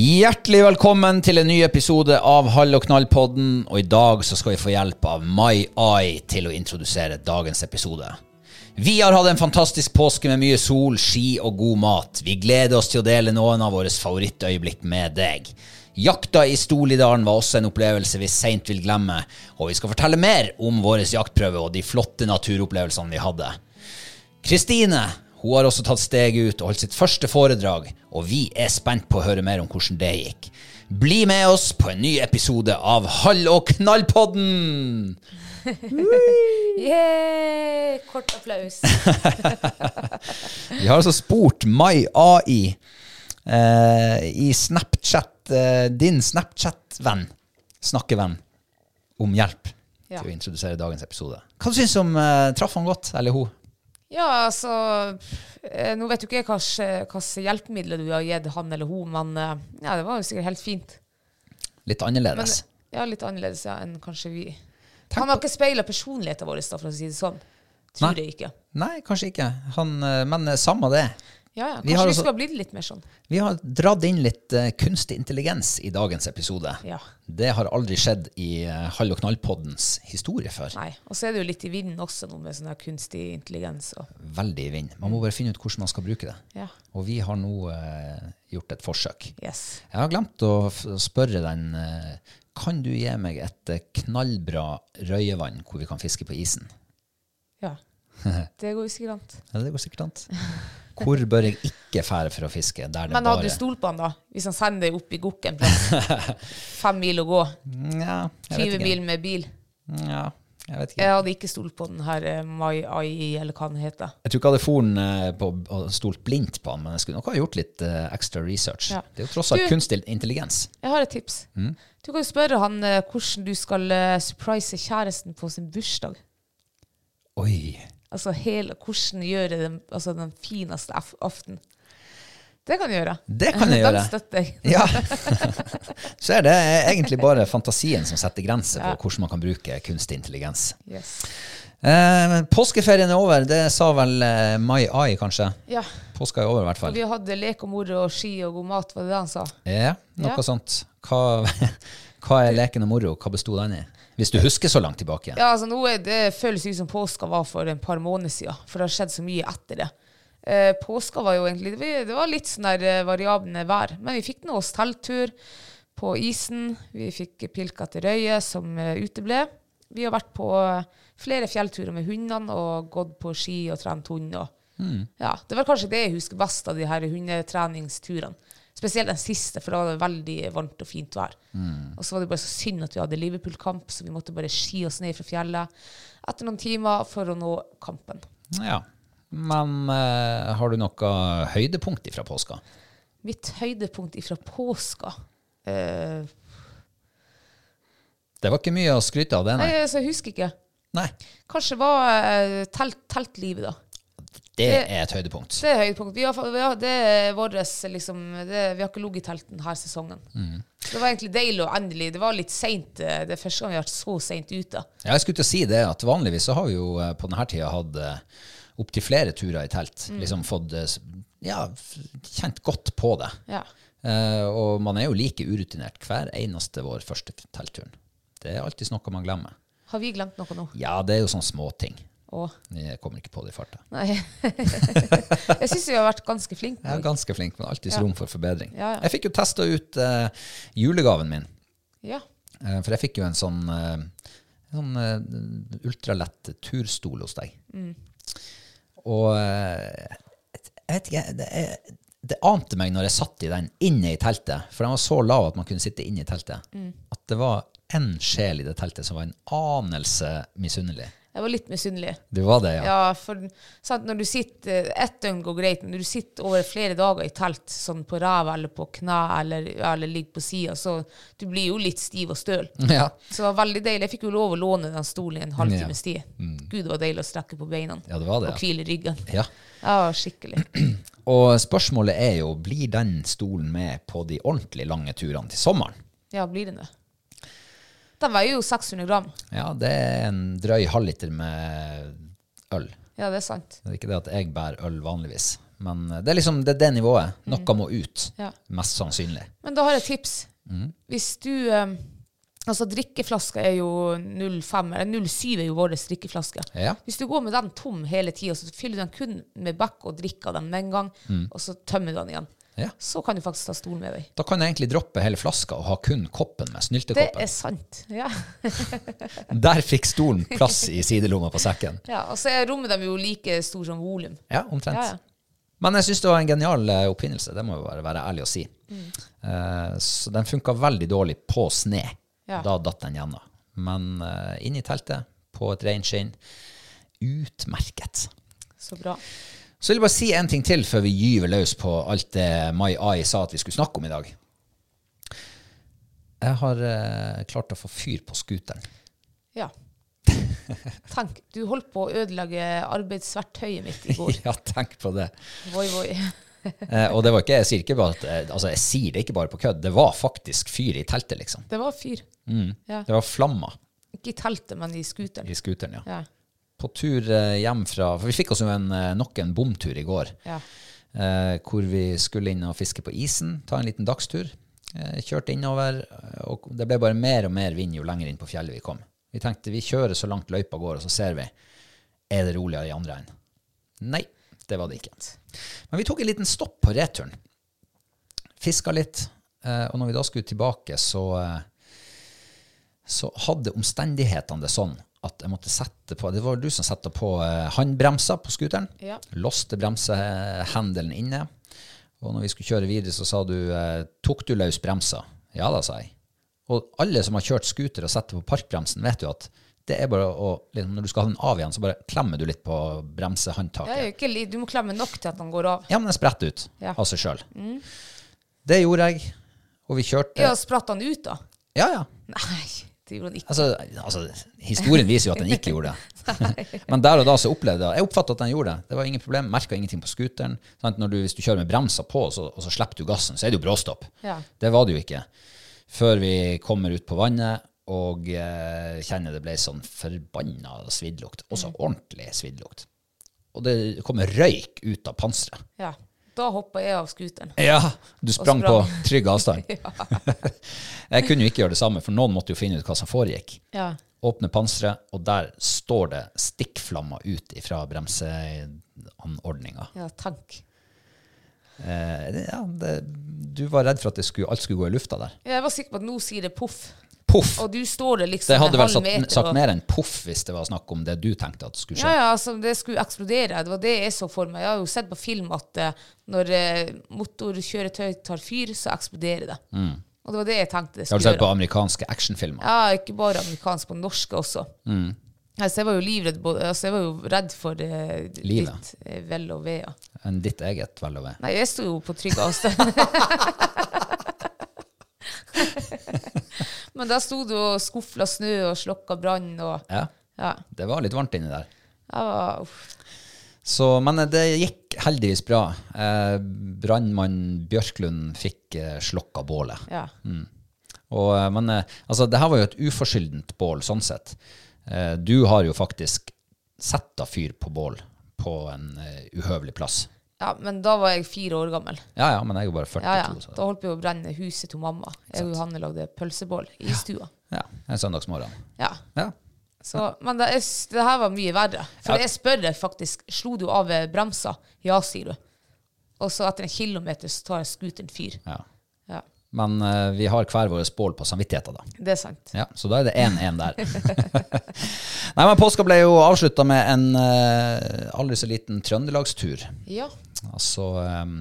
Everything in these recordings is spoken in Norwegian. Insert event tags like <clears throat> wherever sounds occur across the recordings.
Hjertelig velkommen til en ny episode av Hall og knall-podden. Og i dag så skal vi få hjelp av MyEye til å introdusere dagens episode. Vi har hatt en fantastisk påske med mye sol, ski og god mat. Vi gleder oss til å dele noen av våre favorittøyeblikk med deg. Jakta i Stolidalen var også en opplevelse vi seint vil glemme, og vi skal fortelle mer om vår jaktprøve og de flotte naturopplevelsene vi hadde. Kristine hun har også tatt steget ut og holdt sitt første foredrag, og vi er spent på å høre mer om hvordan det gikk. Bli med oss på en ny episode av Hall og knall-podden! <laughs> Yeah! Kort applaus. <laughs> Vi har altså spurt Mai AI eh, i Snapchat, eh, din Snapchat-venn, snakkevenn, om hjelp Ja. til å introdusere dagens episode. Hva syns du om eh, Traff han godt, eller hun? Ja, altså eh, Nå vet jo ikke jeg hvilke hjelpemidler du har gitt han eller hun, men eh, ja, det var jo sikkert helt fint. Litt Men, annerledes. ja, litt annerledes ja, enn kanskje vi. Tenk Han har ikke speila personligheten vår, da, for å si det sånn. Tror Nei. jeg ikke. Nei, kanskje ikke. Han, eh, men samme det. Ja, ja, Kanskje har vi også- skulle ha blitt litt mer sånn. Vi har dratt inn litt uh, kunstig intelligens i dagens episode. Ja. Det har aldri skjedd i uh, Hall og knall-poddens historie før. Nei. Og så er det jo litt i vinden også noe med sånn her kunstig intelligens. Og, Veldig i vinden. Man må bare finne ut hvordan man skal bruke det. ja. Og vi har nå uh, gjort et forsøk. Yes. Jeg har glemt å spørre den uh, Kan du gi meg et knallbra røyevann hvor vi kan fiske på isen? Ja. <laughs> Det går jo sikkert an. Ja, det går sikkert an. <laughs> Hvor bør jeg ikke fære for å fiske? Men hadde bare du stolt på han, da? Hvis han sender deg opp i Gokken? <laughs> Fem mil å gå. Ja, jeg vet 20 ikke. mil med bil. Ja, jeg vet ikke. Jeg hadde ikke stolt på den her Mai AI, eller hva den heter. Jeg tror ikke jeg hadde foren eh, på og stolt blindt på han, men jeg skulle nok ha gjort litt uh, ekstra research. Ja. Det er jo tross alt kunstig intelligens. Jeg har et tips. Mm. Du kan jo spørre han uh, hvordan du skal uh, surprise kjæresten på sin bursdag. Oi. Altså hele, hvordan gjøre den, altså den fineste af aften. Det kan du gjøre. Det kan jeg <laughs> gjøre. Den støtter jeg. Ja. <laughs> <laughs> Så er det egentlig bare fantasien som setter grenser på hvordan man kan bruke kunstig intelligens. Yes. Eh, påskeferien er over, det sa vel eh, Mai Ai, kanskje? Ja. Påska er over, i hvert Og fall. vi hadde lek og moro og ski og god mat, var det det han sa? Ja, noe Ja. sånt. Hva, hva er leken og moro? Hva besto den i? Hvis du husker så langt tilbake. Ja, altså nå det føles ut som påska var for en par måneder siden, for det har skjedd så mye etter det. Eh, påska var jo egentlig Det var litt sånn der eh, vær, men vi fikk nå oss telttur på isen. Vi fikk pilka til Røye, som eh, uteble. Vi har vært på flere fjellturer med hundene og gått på ski og trent hund. Og, ja, det var kanskje det jeg husker best av de her hundetreningsturene. Spesielt den siste, for da var det veldig varmt og fint vær. Og så var det bare så synd at vi hadde Liverpool-kamp, så vi måtte bare ski oss ned fra fjellet etter noen timer for å nå kampen. Ja. Men eh, har du noe høydepunkt ifra påska? Mitt høydepunkt ifra påska eh, Det var ikke mye å skryte av, det, Nei, nei. så jeg husker ikke. nei. Kanskje var eh, telt, teltlivet, da. Det er et høydepunkt. Det er høydepunkt. Vi har, vi har, det er våres, liksom, det, vi har ikke ligget i telt denne sesongen. Mm. Så det var egentlig deilig og endelig. Det var litt seint. eh, Det er første gang vi har vært så seint ute. Ja, jeg skulle til å si det, at vanligvis så har vi jo eh, på denne tida hatt uh, opptil flere turer i telt. Mm. Liksom fått eh, ja, kjent godt på det. Ja. Uh, og man er jo like urutinert hver eneste vår første teltturen. Det er alltid noe man glemmer. Har vi glemt noe nå? Ja, det er jo sånne småting. Å, Jeg kommer ikke på det i farta. nei. <laughs> jeg syns vi har vært ganske flinke. Jeg er ganske flink, men alltids Ja. rom for forbedring. Ja, ja. Jeg fikk jo testa ut uh, julegaven min. Ja. Uh, for jeg fikk jo en sånn, uh, sånn ultralett turstol hos deg. Mm. Og jeg vet ikke, det, er, det ante meg når jeg satt i den inne i teltet, for den var så lav at man kunne sitte inne i teltet, Mm. at det var en sjel i det teltet som var en anelse misunnelig. Jeg var litt misunnelig. Du var det, ja? Ja, for sant, når du sitter Ett døgn går greit, men når du sitter over flere dager i telt, sånn på ræva eller på kne eller, eller ligger på sida, så du blir jo litt stiv og støl. <laughs> Ja. Så det var veldig deilig. Jeg fikk jo lov å låne den stolen i en halvtimes Ja. Mm. Gud, det var deilig å strekke på beina Ja, det var det, og hvile ryggen. ja. Ja, skikkelig. <clears throat> Og spørsmålet er jo, blir den stolen med på de ordentlig lange turene til sommeren? Ja, blir den det? Den veier jo 600 gram. Ja, det er en drøy halvliter med øl. Ja, det er sant. Det er ikke det at jeg bærer øl vanligvis. Men det er liksom det, er det nivået. Noe må ut. Ja. Mest sannsynlig. Men da har jeg et tips. Mm. Hvis du eh, Altså, drikkeflaska er jo 0,5 eller 0,7 er jo vår drikkeflaske. Ja. Hvis du går med den tom hele tida, så fyller du den kun med bekk og drikker den med en gang, og så tømmer du den igjen. Ja. Så kan du faktisk ta stolen med deg. Da kan jeg egentlig droppe hele flaska og ha kun koppen med Det er sant. Ja. <laughs> <laughs> Der fikk stolen plass i sidelomma på sekken. ja og så er rommet dem jo like stor som volum. Ja, omtrent. Ja, ja. Men jeg syns det var en genial eh, oppfinnelse, det må jeg bare være ærlig å si. Mm. Eh, så den funka veldig dårlig på sne. Ja. Da datt den gjennom. Men uh, inne i teltet, på et reinskinn, utmerket. Så bra. Så vil jeg bare si en ting til før vi gyver løs på alt det Mai Ai sa at vi skulle snakke om i dag. Jeg har eh, klart å få fyr på scooteren. Ja. <laughs> Tenk, du holdt på å ødelegge arbeidsverktøyet mitt i går. <laughs> ja, tenk på det. Voi, voi. <laughs> Eh, og det var ikke, jeg sier ikke bare at eh, altså jeg sier det ikke bare på kødd, det var faktisk fyr i teltet, liksom. Det var fyr. Ja. Det var flammer Ikke i teltet, men i scooteren. i scooteren, ja. Ja. På tur eh, hjem fra For vi fikk oss jo en, eh, nok en bomtur i går. Ja. eh, hvor vi skulle inn og fiske på isen, ta en liten dagstur. Eh, kjørte innover, eh, og det ble bare mer og mer vind jo lenger inn på fjellet vi kom. Vi tenkte vi kjører så langt løypa går, og så ser vi er det roligere i andre enden. Nei, det var det ikke. Men vi tok en liten stopp på returen. Fiska litt, eh, og når vi da skulle tilbake, så, så hadde omstendighetene det sånn at jeg måtte sette på Det var du som satte på eh, på scooteren. Ja. Låste bremsehendelen inne. Og når vi skulle kjøre videre, så sa du eh, Tok du løs bremsa? Ja da, sa jeg. Og alle som har kjørt scooter og setter på parkbremsen, vet jo at det er bare å liksom, Når du skal ha den av igjen, så bare klemmer du litt på Ja, bremsehåndtaket. ikke, du må klemme nok til at den går av. Ja, men den spretter ut Ja. av seg sjøl. Det gjorde jeg, og vi kjørte. Ja, spratt han ut, da? Ja, ja. Nei, det gjorde han ikke. Altså, altså, historien viser jo at den ikke gjorde det. <laughs> Men der og da så opplevde jeg Jeg oppfattet at den gjorde det. Det var ingen problem. Merka ingenting på scooteren. Sant? Når du, hvis du kjører med bremser på, så, og så slipper du gassen, så er det jo bråstopp. Ja. Det var det jo ikke. Før vi kommer ut på vannet og eh, kjenner det ble sånn forbanna sviddlukt. Også ordentlig sviddlukt. Og det kommer røyk ut av panseret. Ja. Da hoppa jeg av scooteren. Ja, du sprang, sprang. på <laughs> trygg avstand. <laughs> <laughs> jeg kunne jo ikke gjøre det samme, for noen måtte jo finne ut hva som foregikk. Ja. Åpne panseret, og der står det stikkflammer ut fra bremseanordninga. ja, tank. Eh, ja, det, du var redd for at det skulle, alt skulle gå i lufta der. Jeg var sikker på at nå sier det poff. Poff! Og du står der liksom Det hadde vel sagt, sagt mer enn poff hvis det var snakk om det du tenkte at skulle skje. Ja, ja, altså det skulle eksplodere. Det var det jeg så for meg. Jeg har jo sett på film at uh, når eh, motorkjøretøy tar fyr, så eksploderer det. Og det var det jeg tenkte det skulle gjøre. Har du sett på gjøre. amerikanske actionfilmer? Ja, ikke bare amerikanske, på norske også. Altså, jeg var jo livredd både, altså, jeg var jo redd for eh, ditt eh, vel og ve. Ja. Enn ditt eget vel og ve. Nei, jeg sto jo på trygg avstand. <laughs> <laughs> Men da sto du og skufla snø og slokka brann og Ja, Ja. det var litt varmt inni der. Var. Så, men det gikk heldigvis bra. Eh, Brannmann Bjørklund fikk eh, slokka bålet. Ja. Og, eh, men eh, altså, det her var jo et uforskyldent bål, sånn sett. Eh, du har jo faktisk setta fyr på bål på en uh, uhøvelig plass. Ja, men da var jeg fire år gammel. Ja, ja, men jeg er bare 42. Ja, ja. Da holdt vi å brenne huset til mamma. Jeg og Johanne lagde pølsebål i stua. Ja, en søndagsmorgen. Ja. Ja. Så, men det, er, det her var mye verre. For Ja. jeg spør deg faktisk, slo du av bremsa? Ja, sier du. Og så etter en kilometer så tar jeg scooteren fyr. ja. Ja, Men uh, vi har hver vår bål på samvittigheten, da. det er sant. Ja, så da er det 1-1 der. <laughs> Nei, men påska ble jo avslutta med en uh, aldri så liten trøndelagstur. Ja. Altså eh,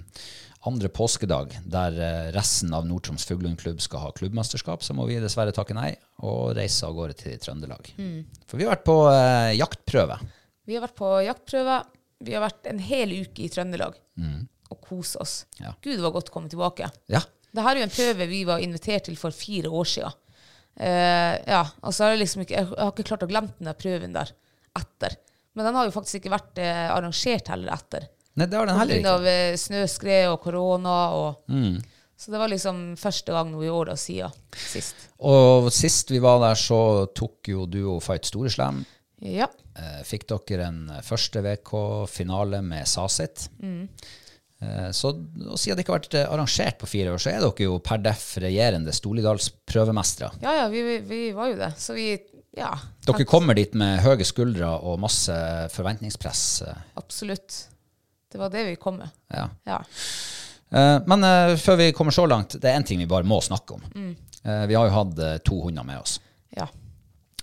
andre påskedag, der eh, resten av Nord-Troms Fuglehundklubb skal ha klubbmesterskap, så må vi dessverre takke nei og reise av gårde til Trøndelag. For vi har vært på eh, jaktprøve. Vi har vært på jaktprøve. Vi har vært en hel uke i Trøndelag og kosa oss. Ja. Gud, det var godt å komme tilbake. Ja. Dette er jo en prøve vi var invitert til for fire år siden. Uh, ja, altså jeg liksom ikke, jeg har ikke klart å glemme den prøven der etter. Men den har jo faktisk ikke vært eh, arrangert heller etter. Nei, det har den heller ikke. av eh, snøskred og korona. Og, Mm. Så det var liksom første gang nå i åra siden sist. Og sist vi var der, så tok jo du og Fight Storeslem. Ja. Eh, fikk dere en første VK-finale med Sasit. Mm. så og siden det ikke har vært eh, arrangert på fire år, så er dere jo per deff regjerende Stolidalsprøvemestere. ja, ja, vi, vi, var jo det. Så vi Ja. Dere kommer dit med høye skuldre og masse forventningspress. eh, Absolutt. Det var det vi kom med. Ja. Ja. Uh, Men uh, før vi kommer så langt, det er én ting vi bare må snakke om. Eh, Vi har jo hatt to hunder med oss. ja.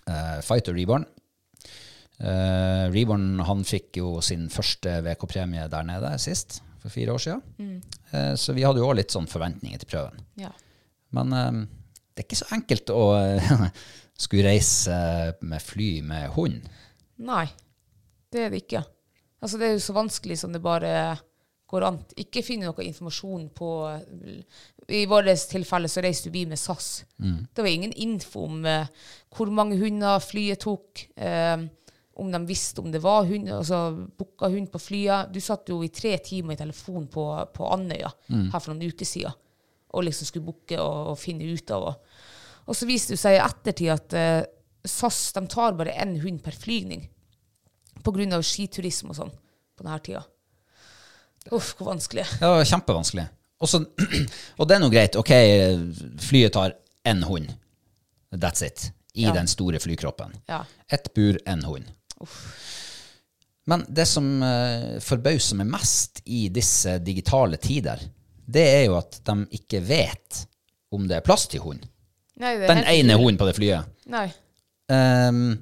Eh, Fight Reborn. Reborn han fikk jo sin første VK-premie der nede sist, for fire år siden. Eh, så vi hadde jo òg litt sånn forventninger til prøven. ja. Men det er ikke så enkelt å <laughs> skulle reise med fly med hund. Nei, det er det ikke. Altså, det er jo så vanskelig som det bare går an. Ikke finne noe informasjon på I vårt tilfelle så reiste vi med SAS. Det var ingen info om uh, hvor mange hunder flyet tok, eh, om de visste om det var hund, altså booka hund på flyet. Du satt jo i tre timer i telefon på, på Andøya her for noen uker siden og liksom skulle booke og, og finne ut av. Og, og så viste det seg i ettertid at uh, SAS de tar bare én hund per flygning pga. skiturisme og sånn på denne tida. Uff, hvor vanskelig. Ja, det var kjempevanskelig. Også, <clears throat> og det er nå greit. Ok, flyet tar én hund. That's it. I Ja. den store flykroppen. Ja. Ett bur, én hund. Men det som uh, forbauser meg mest i disse digitale tider, det er jo at de ikke vet om det er plass til hund. Nei, Den ene hunden på det flyet. Nei. Ehm,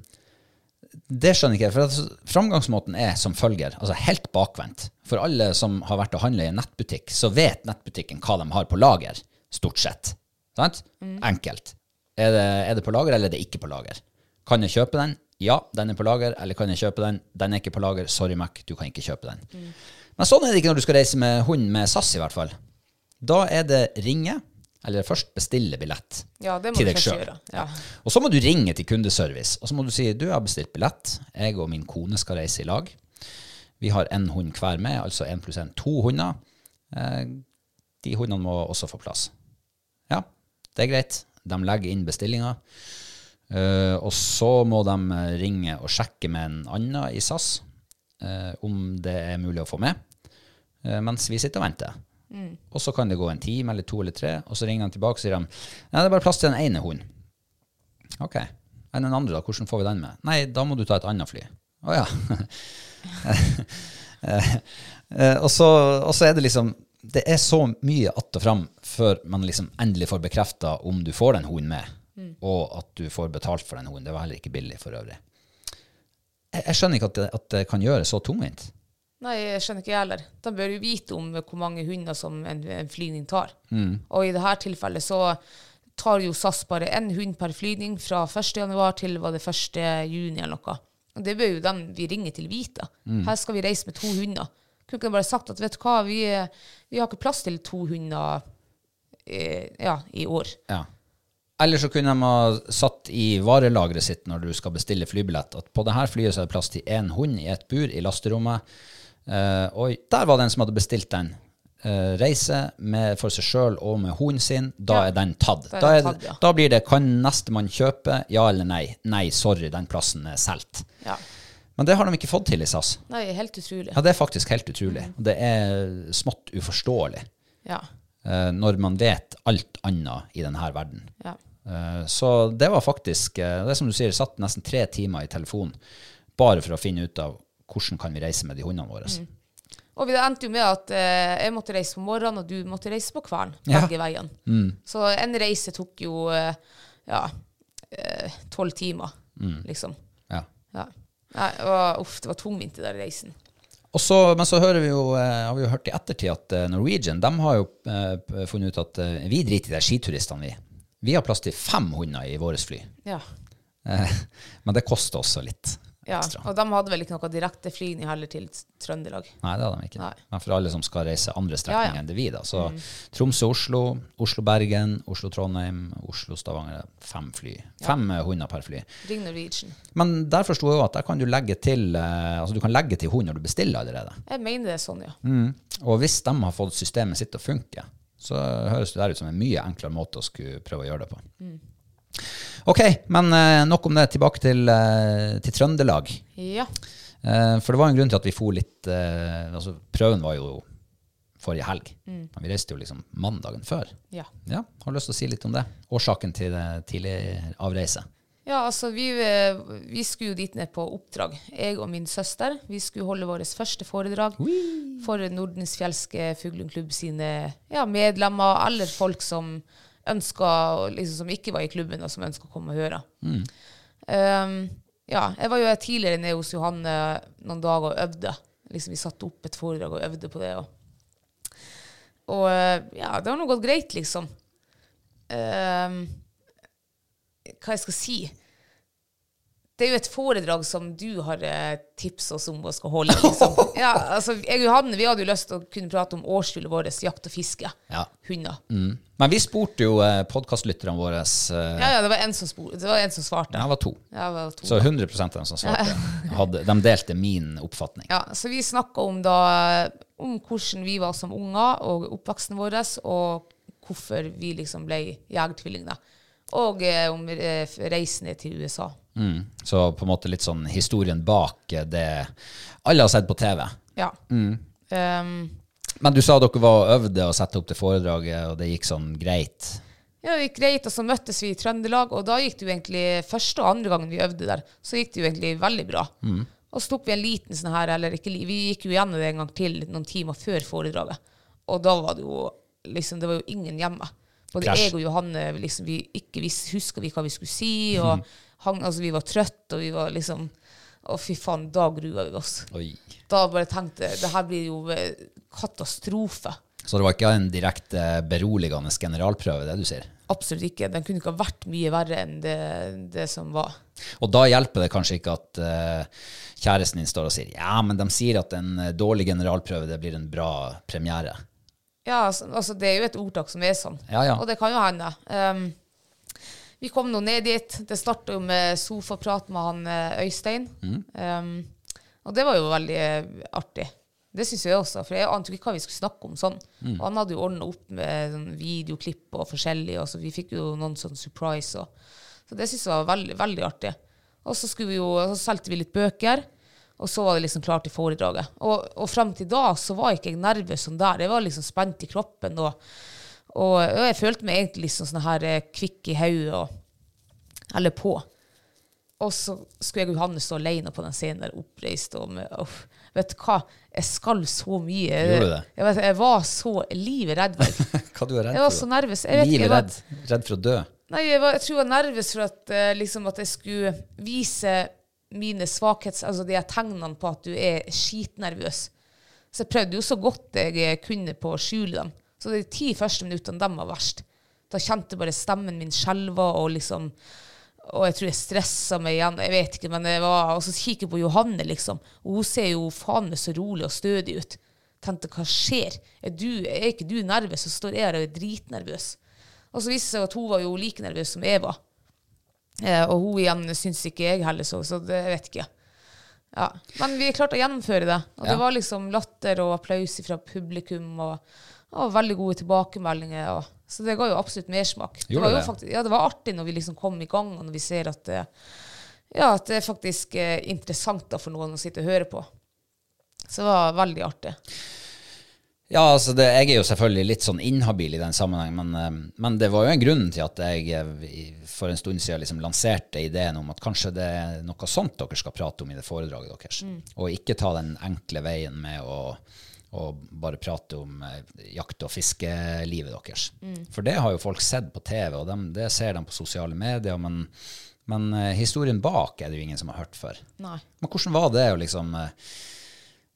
det skjønner ikke jeg. For at framgangsmåten er som følger, altså helt bakvendt. For alle som har vært og handla i en nettbutikk, så vet nettbutikken hva de har på lager, stort sett. Sant? Enkelt. Er det, er det på lager, eller er det ikke på lager? Kan jeg kjøpe den? Ja, den er på lager. Eller kan jeg kjøpe den? Den er ikke på lager. Sorry, Mac, du kan ikke kjøpe den. Men sånn er det ikke når du skal reise med hund med SAS, i hvert fall. Da er det ringe, eller først bestille billett Ja, det må til deg sjøl. Ja. Og så må du ringe til kundeservice, og så må du si du jeg har bestilt billett. Jeg og min kone skal reise i lag. Vi har én hund hver med, altså én pluss én. To hunder. Eh, de hundene må også få plass. Ja, det er greit. De legger inn bestillinga. Eh, og så må de ringe og sjekke med en annen i SAS eh, om det er mulig å få med, mens vi sitter og venter. Og så kan det gå en time eller to eller tre, og så ringer de tilbake og sier han, nei, det er bare plass til den ene hunden. Ok. Enn den andre, da? Hvordan får vi den med? Nei, da må du ta et annet fly. Å ja. <laughs> Eh, eh, og, så, og så er det liksom Det er så mye att og fram før man liksom endelig får bekrefta om du får den hunden med, og at du får betalt for den hunden. Det var heller ikke billig for øvrig. Jeg, jeg skjønner ikke at det, at det kan gjøres så tungvint. Nei, jeg skjønner ikke jeg heller. De bør jo vite om hvor mange hunder som en, en flygning tar. Og i dette tilfellet så tar jo SAS bare én hund per flygning fra 1. januar til var det 1. juni eller noe. Og det bør jo dem vi ringer til vite. Mm. Her skal vi reise med to hunder. Kunne ikke de bare sagt at vet du hva, vi, vi har ikke plass til to hunder eh, ja, i år. Ja. Eller så kunne de ha satt i varelageret sitt når du skal bestille flybillett, at på dette flyet så er det plass til én hund i et bur i lasterommet. Eh, og der var den som hadde bestilt den. eh, reise med, for seg sjøl og med hunden sin. Da Ja. er den tatt. Da er tatt, ja. da blir det kan nestemann kjøpe, ja eller nei. Nei, sorry, den plassen er solgt. Ja. Men det har de ikke fått til i SAS. Nei, helt utrolig. Ja, Det er faktisk helt utrolig. Mm. Det er smått uforståelig Ja. uh, når man vet alt annet i denne verden. ja. Uh, Så det var faktisk uh, Det som du sier, satt nesten tre timer i telefonen bare for å finne ut av hvordan kan vi reise med de hundene våre. Mm. Og vi endte jo med at eh, jeg måtte reise på morgenen, og du måtte reise på kvelden. Ja. veiene. Mm. Så en reise tok jo eh, ja, eh, tolv timer, liksom. Ja. Ja. Nei, og, uff, det var tungvint, den der reisen. Og så, men så hører vi jo, eh, har vi jo hørt i ettertid at eh, Norwegian de har jo eh, funnet ut at eh, vi driter i de skituristene, vi. Vi har plass til fem hunder i vårt fly. Ja. Eh, <laughs> Men det koster også litt ja. ekstra. Og de hadde vel ikke noe direkte direkteflygning heller til Trøndelag. Nei, det hadde de ikke. Nei. Men for alle som skal reise andre strekninger Ja, ja. enn det vi, da. Så Tromsø-Oslo, Oslo-Bergen, Oslo-Trondheim, Oslo-Stavanger. Fem fly. Fem eh, hunder per fly. Ring Norwegian. Men der forsto jeg jo at der kan du legge til eh, altså du kan legge til hund når du bestiller allerede. Jeg mener det er sånn, ja. Og hvis de har fått systemet sitt til å funke, så høres det der ut som en mye enklere måte å skulle prøve å gjøre det på. Ok, men eh, nok om det. Tilbake til, eh, til Trøndelag. Ja. Eh, for det var en grunn til at vi for litt altså Prøven var jo forrige helg. Men vi reiste jo liksom mandagen før. Ja. Ja, Har lyst til å si litt om det? Årsaken til det tidligere avreise? Ja, altså vi, vi skulle jo dit ned på oppdrag. Jeg og min søster. Vi skulle holde vårt første foredrag for Nordensfjelske Fuglundklubb sine ja, medlemmer, eller folk som ønska, liksom, som ikke var i klubben, og som ønska å komme og høre. Um, ja, jeg var jo tidligere nede hos Johanne noen dager og øvde. Liksom, vi satte opp et foredrag og øvde på det. Og, og eh, ja, det har nå gått greit, liksom. Um, hva jeg skal si. Det er jo et foredrag som du har tipsa tipset oss om å skal holde. Liksom. <laughs> Ja, altså, jeg og Johanne vi hadde jo lyst til å kunne prate om årsfuglet vårt, jakt og fiske. Ja. Hunder. Mm. Men vi spurte jo eh, podkastlytterne våre eh, Ja, ja, det var en som, spor, det var en som svarte. Det var to. Ja, det var to. Så 100% av dem som svarte, <laughs> hadde, de delte min oppfatning. Ja, så vi snakka om da om hvordan vi var som unger, og oppveksten vår, og hvorfor vi liksom ble jegertvillinger. Og eh, om reisen reisene til USA. Mm. Så på en måte litt sånn historien bak eh, det alle har sett på TV. Ja. Um, Men du sa dere var og øvde og satte opp det foredraget, og det gikk sånn greit. ja, det gikk greit, og så møttes vi i Trøndelag, og da gikk det jo egentlig første og andre gangen vi øvde der, så gikk det jo egentlig veldig bra. Og så tok vi en liten sånn her, eller ikke Vi gikk jo gjennom det en gang til noen timer før foredraget. Og da var det jo liksom Det var jo ingen hjemme. Både Krasj. jeg og Johanne liksom, vi ikke huska vi hva vi skulle si, og hang, altså, vi var trøtte, og vi var liksom Å, fy faen, da grua vi oss. Oi. Da bare tenkte jeg det her blir jo eh, katastrofe. Så det var ikke en direkte beroligende generalprøve, det du sier? Absolutt ikke. Den kunne ikke ha vært mye verre enn det, det som var. Og da hjelper det kanskje ikke at uh, kjæresten din står og sier ja, men de sier at en eh, dårlig generalprøve det blir en bra premiere. Ja, altså, altså det er jo et ordtak som er sånn. Ja, ja. Og det kan jo hende. Um, vi kom nå ned dit. Det starta jo med sofaprat med han eh, Øystein. Mm. Um, og det var jo veldig eh, artig. Det syns jeg også, for jeg ante ikke hva vi skulle snakke om sånn. Mm. Og han hadde jo ordna opp med sånn videoklipp og forskjellig, og så vi fikk jo noen sånn surprise. Og, så det syns jeg var veldig, veldig artig. Og så, skulle vi jo, så solgte vi litt bøker. Og så var det liksom klart til foredraget. Og, og frem til da så var ikke jeg nervøs sånn der. Jeg var liksom spent i kroppen. Og, og, og jeg følte meg egentlig liksom sånn her eh, kvikk i hodet og Eller på. Og så skulle jeg og Johanne stå alene på den scenen der oppreist. Og med, uff, vet du hva? Jeg skalv så mye. Gjorde du det? Jeg, vet, jeg var så livredd. vel. <laughs> Hva du redd Jeg var så nervøs. Livredd? Redd for å dø? Nei, jeg, var, jeg tror jeg var nervøs for at, eh, liksom at jeg skulle vise mine svakhets... Altså de tegnene på at du er skitnervøs. Så jeg prøvde jo så godt jeg eh, kunne på å skjule dem. Så de ti første minuttene, de var verst. Da kjente bare stemmen min skjelva, og liksom Og jeg tror jeg stressa meg igjen. Jeg vet ikke, men det var, Og så kikker jeg på Johanne, liksom. Og hun ser jo faen meg så rolig og stødig ut. Tenkte, hva skjer? Er, du, er ikke du nervøs? Så står jeg her og er dritnervøs. Og så viste det seg at hun var jo like nervøs som jeg var. Eh, og hun igjen syns ikke jeg heller så, så det vet ikke. Ja. Men vi klarte å gjennomføre det. Og Ja. det var liksom latter og applaus fra publikum og, og veldig gode tilbakemeldinger. Og, så det ga jo absolutt mersmak. Det var jo faktisk, ja, det var artig når vi liksom kom i gang, og når vi ser at ja, at det er faktisk eh, interessant da, for noen å sitte og høre på. Så det var veldig artig. Ja, altså det, jeg er jo selvfølgelig litt sånn inhabil i den sammenheng, men, eh, men det var jo en grunn til at jeg eh, for en stund siden liksom lanserte ideen om at kanskje det er noe sånt dere skal prate om i det foredraget deres. Og ikke ta den enkle veien med å, å bare prate om eh, jakt- og fiskelivet deres. For det har jo folk sett på TV, og dem- det ser de på sosiale medier, men, men eh, historien bak er det jo ingen som har hørt før. Nei. Men hvordan var det å liksom eh,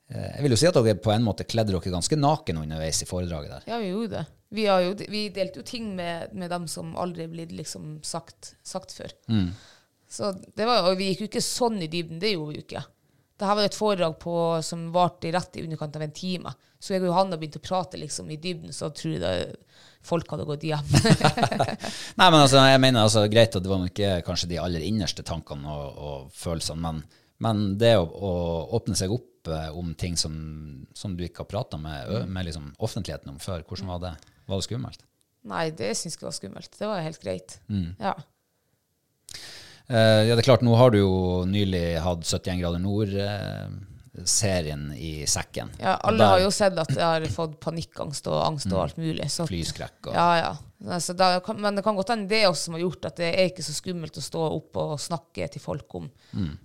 Jeg vil jo si at dere på en måte kledde dere ganske naken underveis i foredraget der. Ja, vi gjorde det. Vi, har jo, vi delte jo ting med, med dem som aldri er blitt liksom sagt, sagt før. Så det var, jo- vi gikk jo ikke sånn i dybden, det gjorde vi jo ikke. Dette var jo et foredrag på, som varte rett i underkant av en time. Så jeg og Johanna begynte å prate liksom i dybden, så tror jeg det, folk hadde gått hjem. <laughs> <laughs> Nei, men altså, jeg mener altså, greit at det var ikke kanskje de aller innerste tankene og, og følelsene, men, men det å, å åpne seg opp eh, om ting som, som du ikke har prata med, med liksom, offentligheten om før, hvordan var det? Var det skummelt? Nei, det syns jeg var skummelt. Det var helt greit. Ja. Eh, ja, det er klart, nå har du jo nylig hatt 71 grader nord-serien i sekken. ja alle der- har jo sett at jeg har fått panikkangst og angst og alt mulig. Så Flyskrekk og Ja, ja. Altså, da men det kan godt hende det også som har gjort at det er ikke så skummelt å stå opp og snakke til folk om,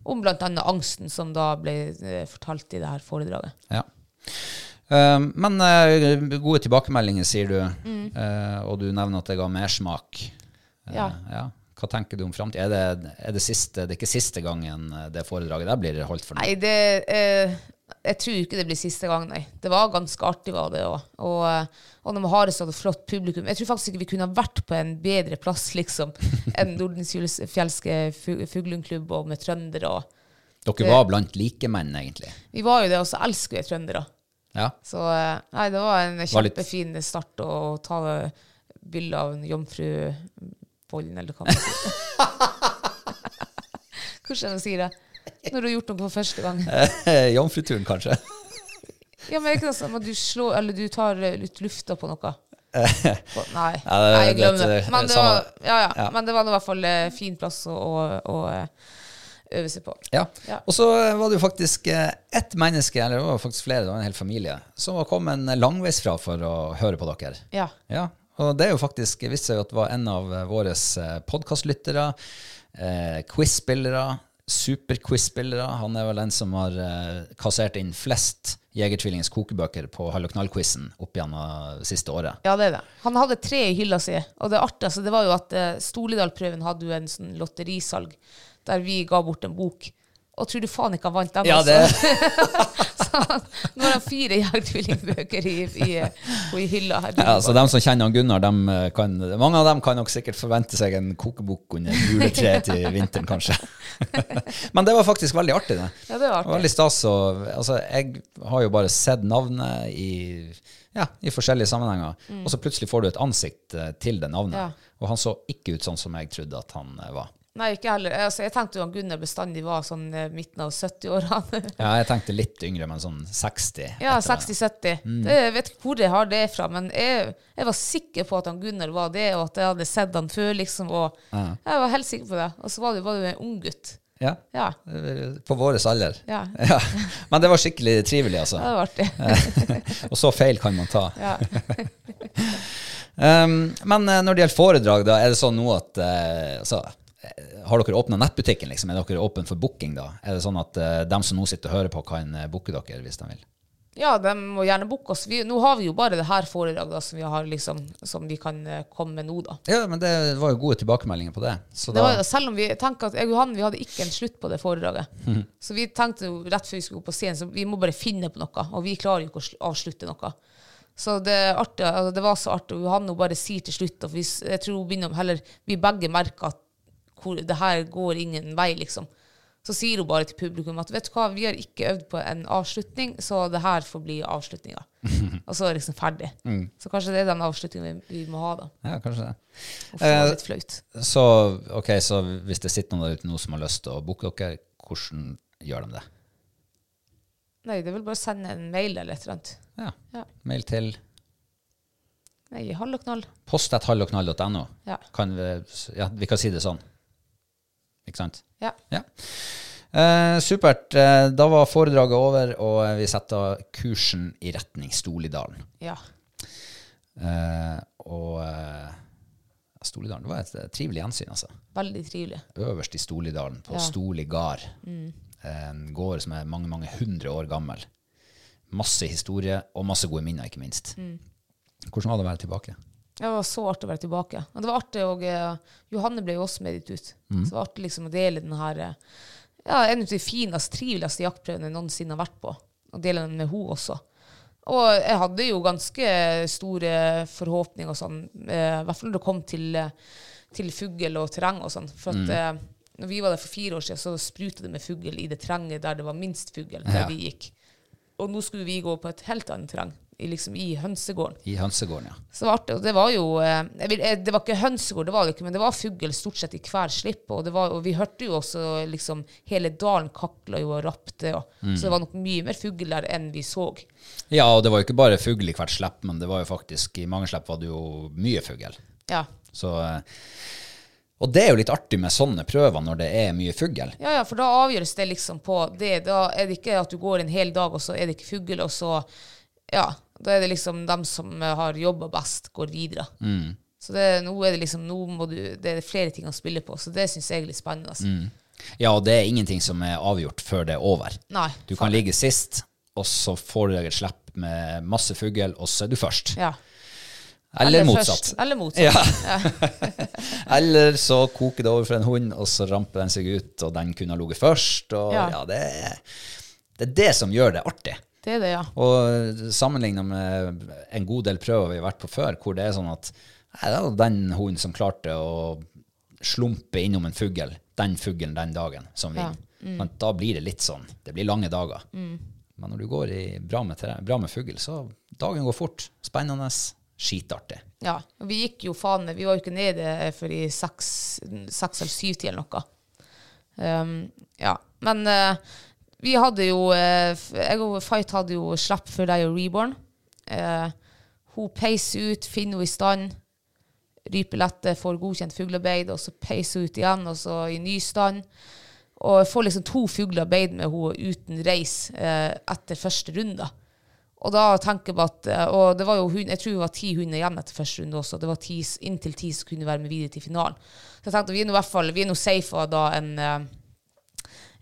om blant annet angsten som da ble eh, fortalt i det her foredraget. Ja. Uh, men uh, gode tilbakemeldinger, sier du, Mm. uh, og du nevner at det ga mersmak. Uh, Ja. ja. Hva tenker du om framtida? Er, det, er det, siste, det er ikke siste gangen det foredraget der blir holdt for noe? Nei, det eh, Jeg tror ikke det blir siste gang, nei. Det var ganske artig, var det òg. Og, eh, og når vi har et sånt flott publikum Jeg tror faktisk ikke vi kunne vært på en bedre plass liksom, <laughs> enn Nordenfjelske fu- fuglehundklubb og med trøndere. Og Dere var blant likemenn, egentlig. vi var jo det, og så elsker vi trøndere. Ja. Så eh, nei, det var en kjempefin start å ta bilde av en jomfrubollen, eller hva man sier. <laughs> Hvordan man sier det? Når du har gjort noe for første gang. Jomfruturen, kanskje? Ja, men er ikke det sånn at du slår, eller du tar eh, litt lufta på noe? <laughs> På, nei, Ja, det- nei, jeg glemmer det. det- Men det var, ja, ja. Ja. Men det var i hvert fall en fin plass å, å, å eh, øve seg på. Ja. Og så var det jo faktisk eh, ett menneske, eller det var faktisk flere, det var en hel familie, som var kommet langveisfra for å høre på dere. Ja. Ja, og det er jo faktisk, visste jo at det var en av eh, våre podkastlyttere, eh, quiz-spillere, super-quiz-spillere. Han er vel den som har eh, kassert inn flest Jegertvillingens kokebøker på Hall og knall-quizen opp gjennom det siste året. Ja, det er det. Han hadde tre i hylla si. Og det artigste det var jo at eh, Stolidal-prøven hadde jo en sånn lotterisalg der vi ga bort en bok. Og tror du faen ikke han vant den? Ja, også? det, <laughs> <laughs> <laughs> nå har han fire Jegertvillingbøker i, i, i hylla. her. ja, så de som kjenner han Gunnar, dem eh, kan, mange av dem kan nok sikkert forvente seg en kokebok under juletreet til vinteren, kanskje. <laughs> Men det var faktisk veldig artig, det. Ja, det var artig. veldig stas. Og, altså, jeg har jo bare sett navnet i, ja, i forskjellige sammenhenger, og så plutselig får du et ansikt eh, til det navnet. Mm. Ja. Og han så ikke ut sånn som jeg trodde at han eh, var. Nei, ikke heller. Altså, jeg tenkte jo han Gunnar bestandig var sånn eh, midten av 70-årene. <laughs> Ja, jeg tenkte litt yngre, men sånn 60. Ja, 60-70. Mm. Jeg vet ikke hvor jeg har det fra, men jeg, jeg var sikker på at han Gunnar var det, og at jeg hadde sett han før, liksom. Og jeg var helt sikker på det. Og så var det, jo en ung gutt. Ja, Ja. eh, på vår alder. Ja. <laughs> Ja. Men det var skikkelig trivelig, altså. Ja, Det var artig. <laughs> og så feil kan man ta. Ja. Um, men eh, når det gjelder foredrag, da, er det sånn nå at uh, altså, eh, Har dere åpna nettbutikken? liksom? Er dere åpne for booking? da? Er det sånn at uh, dem som nå sitter og hører på, kan uh, booke dere hvis de vil? ja, de må gjerne booke oss. Vi, nå har vi jo bare det her foredraget som vi, har, liksom, som vi kan eh, komme med nå, da. Ja, men det var jo gode tilbakemeldinger på det. Så Det var, selv om vi tenker at jeg og han, vi hadde ikke en slutt på det foredraget. Mhm. Så vi tenkte jo rett før vi skulle gå på scenen, så vi må bare finne på noe. Og vi klarer jo ikke å avslutte noe. Så det, artig, altså det var så artig. Johanne hun bare sier til slutt, og vi, jeg tror hun begynner, heller, vi begge merker at hvor det her går ingen vei, liksom. Så sier hun bare til publikum at vet du hva, vi har ikke øvd på en avslutning, så det her får bli avslutninga. <laughs> og så er det liksom ferdig. Så kanskje det er den avslutningen vi, vi må ha, da. Ja, kanskje det. Og få Eh, litt flaut. Så, ok, så hvis det sitter noen der ute nå som har lyst til å booke dere, hvordan gjør de det? Nei, det er vel bare å sende en mail eller et eller annet. Ja. Ja. Mail til Nei, hall og knall. post.hallogknall.no. Ja. Kan vi, ja, vi kan si det sånn. Ikke sant? Ja. Ja. Eh, supert. Eh, da var foredraget over, og vi setter kursen i retning Stolidalen. ja. Eh, og eh, Stolidalen, det var et eh, trivelig gjensyn, altså. Veldig trivelig. Øverst i Stolidalen, på Ja. Mm. Stoli gard. En gård som er mange, mange hundre år gammel. Masse historie, og masse gode minner, ikke minst. Mm. Hvordan var det å være tilbake? Det var så artig å være tilbake. Og det var artig, og eh, Johanne ble jo også med dit ut. Mm. Så det var artig liksom å dele den her eh, ja, En av de fineste, triveligste jaktprøvene jeg noensinne har vært på. Og dele den med henne også. Og jeg hadde jo ganske store forhåpninger og sånn, eh, i hvert fall når det kom til, til fugl og terreng og sånn. For Mm. at eh, når vi var der for fire år siden, så spruta det med fugl i det terrenget der det var minst fugl, der Ja. vi gikk. Og nå skulle vi gå på et helt annet terreng, i, liksom i hønsegården. I hønsegården, ja. Så det var artig. Og det var jo eh, vil, eh, Det var ikke hønsegård, det var det ikke, men det var fugl stort sett i hver slipp. Og, det var, og vi hørte jo også liksom Hele dalen kakla jo og rapte. Og, Så det var nok mye mer fugl der enn vi så. Ja, og det var jo ikke bare fugl i hvert slepp, men det var jo faktisk, i mange slepp var det jo mye fugl. Ja. Så, eh, og det er jo litt artig med sånne prøver når det er mye fugl. ja, ja, for da avgjøres det liksom på det. Da er det ikke at du går en hel dag, og så er det ikke fugl, og så Ja. Da er det liksom dem som har jobba best, går videre. Så det, nå er det liksom Nå må du Det er flere ting å spille på, så det syns jeg er litt spennende. Altså. Ja, og det er ingenting som er avgjort før det er over. Nei. Du kan ligge sist, og så får du deg et slepp med masse fugl, og så er du først. Ja. Eller, eller, motsatt. Eller motsatt. Ja. <laughs> Eller så koker det over for en hund, og så ramper den seg ut, og den kunne ha ligget først. Og ja, Ja. det, det er det som gjør det artig. Det er det, ja. Og sammenlignet med en god del prøver vi har vært på før, hvor det er sånn at nei, det var den hunden som klarte å slumpe innom en fugl, den fuglen den dagen, som Ja. Mm. Men Da blir det litt sånn, det blir lange dager. Mm. Men når du går i bra med, terreng- bra med fugl, så dagen går fort. Spennende, skitartig. ja. Og vi gikk jo faen Vi var jo ikke nede før i seks, seks eller syv tid eller noe. Um, ja. Men eh, vi hadde jo eh, Jeg og Fight hadde jo slapp for deg og Reborn. Eh, hun peiser ut, finner henne i stand. Rypelette får godkjent fuglearbeid, og så peiser hun ut igjen, og så i ny stand. Og jeg får liksom to fuglearbeid med henne uten reis eh, etter første runde. Og da tenker jeg på at eh, Og det var jo hund, jeg tror det var ti hunder igjen etter første runde også. Det var ti, inntil ti som kunne være med videre til finalen. Så jeg tenkte vi er nå i hvert fall vi er nå safe av da en, eh,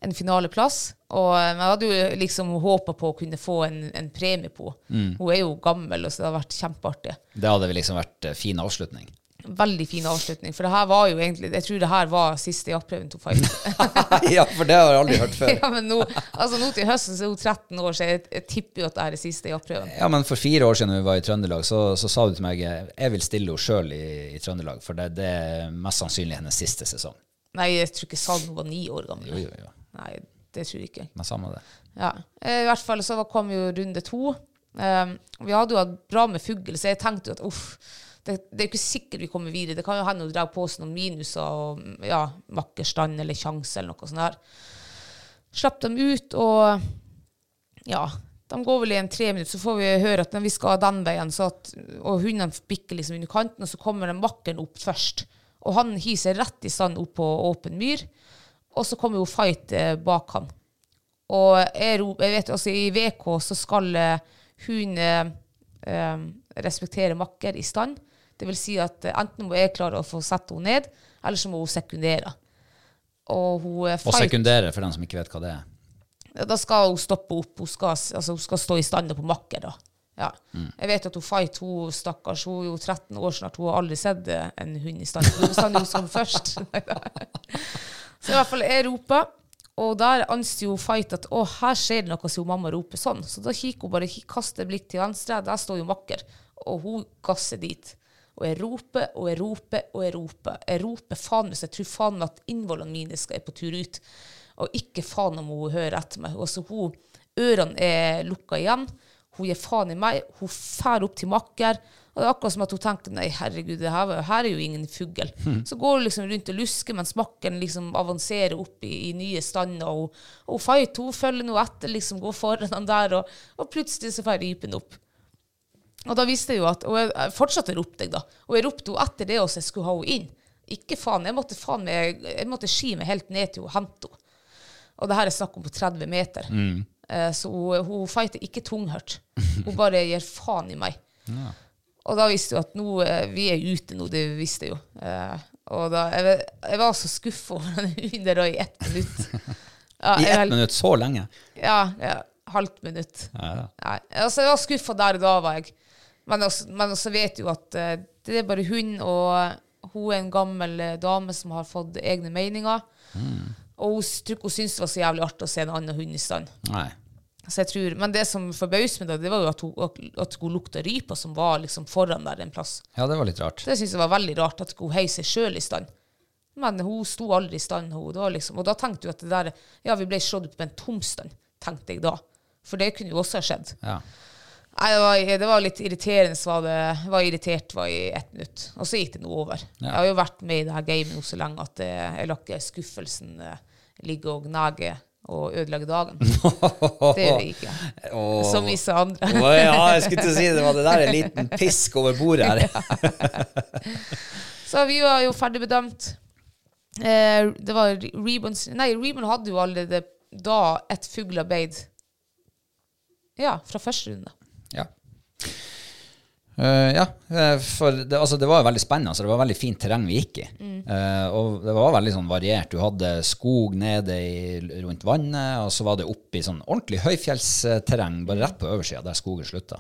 en finaleplass. Og eh, jeg hadde jo liksom håpa på å kunne få en, en premie på mm. Hun er jo gammel, og så det har vært kjempeartig. Det hadde liksom vært eh, fin avslutning. Veldig fin avslutning. For det her var jo egentlig Jeg tror det her var siste jaktprøven to Fight. <laughs> ja, for det har jeg aldri hørt før. <laughs> ja, men nå, altså nå til høsten så er hun 13 år, så jeg, jeg tipper jo at det er er siste jaktprøven. Ja, men for fire år siden vi var i Trøndelag, så, så sa du til meg jeg vil stille henne sjøl i, i Trøndelag, for det, det er mest sannsynlig hennes siste sesong. Nei, jeg tror ikke Salmo var ni år gammel. Jo, jo, jo. Nei, det tror jeg ikke. Men samme det. Ja. Eh, I hvert fall så kom jo runde to. Um, vi hadde jo hatt bra med fugl, så jeg tenkte jo at uff, det, det er jo ikke sikkert vi kommer videre. Det kan jo hende hun drar på seg noen minuser og ja, makkerstand eller sjanse eller noe sånt der. Slapp dem ut, og ja, de går vel i en tre minutter, så får vi høre at vi skal den veien, så at, og hundene bikker liksom under kanten, og så kommer den makkeren opp først. Og han hiser rett i stand opp på åpen myr, og så kommer jo fight eh, bak han. Og jeg, vet, altså i VK så skal eh, hun eh, eh, respektere makker i stand. Det vil si at enten må jeg klare å få sette henne ned, eller så må hun sekundere. Og hun fight, Og sekundere, for dem som ikke vet hva det er. da skal hun stoppe opp. Hun skal, altså, hun skal stå i stand på makker. da. Ja. Jeg vet at hun Fight, hun stakkars, hun er jo 13 år snart, hun har aldri sett en hund i stand. Hun er jo som først. <laughs> Så i hvert fall jeg roper, og der anser jo Fight at å, her skjer det noe, siden mamma roper sånn. Så da kikker hun bare, kaster blikk til venstre, der står jo makker, og hun gasser dit. Og jeg roper og jeg roper og jeg roper. Jeg roper faen hvis jeg tror faen at innvollene mine skal er på tur ut. Og ikke faen om hun hører etter meg. Altså, hun, ørene er lukka igjen. Hun gir faen i meg. Hun fær opp til makker. Og det er akkurat som at hun tenkte nei, herregud, det her, her er jo ingen fugl. Så går hun liksom rundt og lusker mens makken liksom avanserer opp i, i nye stander. Og, og fight, hun følger nå etter, liksom går foran han der, og, og plutselig så får rypen opp. Og da visste jeg jo at Og jeg, fortsatte å rope deg, da. Og jeg ropte henne etter det også, jeg skulle ha henne inn. Ikke faen. Jeg måtte faen meg, jeg måtte ski meg helt ned til hun hente henne. Og det her er snakk om på 30 meter. Mm. så hun, hun fighter ikke tunghørt. Hun bare gir faen i meg. Og da visste jeg at nå, eh, vi er ute nå, det visste jeg jo. Eh, og da, jeg, jeg var så skuffa over den hunden der i ett minutt. <laughs> Ja, I ett minutt, så lenge. ja, ja halvt minutt. Ja, ja. Altså jeg var skuffa der og da, var jeg. Men også, men også vet jo at eh, det er bare hun, og hun er en gammel dame som har fått egne meninger. Og hun tror ikke hun syntes det var så jævlig artig å se en annen hund i stand. Nei. Så jeg tror, men det som forbauset meg, da, det var jo at hun, at hun lukta rypa som var liksom foran der en plass. Ja, det var litt rart. Det syns jeg var veldig rart, at hun heiv seg sjøl i stand. Men hun sto aldri i stand. Hun, liksom, og da tenkte du at det der Ja, vi ble slått ut på en tomstand, tenkte jeg da. For det kunne jo også ha skjedd. Ja. Nei, det var, det var litt irriterende. Så var det, jeg var irritert var i ett minutt. Og så gikk det nå over. Ja. Jeg har jo vært med i det her gamet nå så lenge at eh, jeg lar ikke skuffelsen eh, ligge og gnage og ødelegge dagen. <laughs> Det gjør jeg ikke. Som visse andre. oh, ja, jeg skulle til å si det var det der en liten pisk over bordet her. <laughs> Så vi var jo ferdigbedømt. Eh, det var Rebons Nei, Rebon hadde jo allerede da et fuglearbeid. Ja, fra første runde. Ja. Eh, ja, eh, for det, altså, det var jo veldig spennende. Altså, det var veldig fint terreng vi gikk i. Eh, og det var veldig sånn variert. Du hadde skog nede i, rundt vannet, og så var det oppe i sånn ordentlig høyfjellsterreng, bare rett på oversida, der skogen slutta.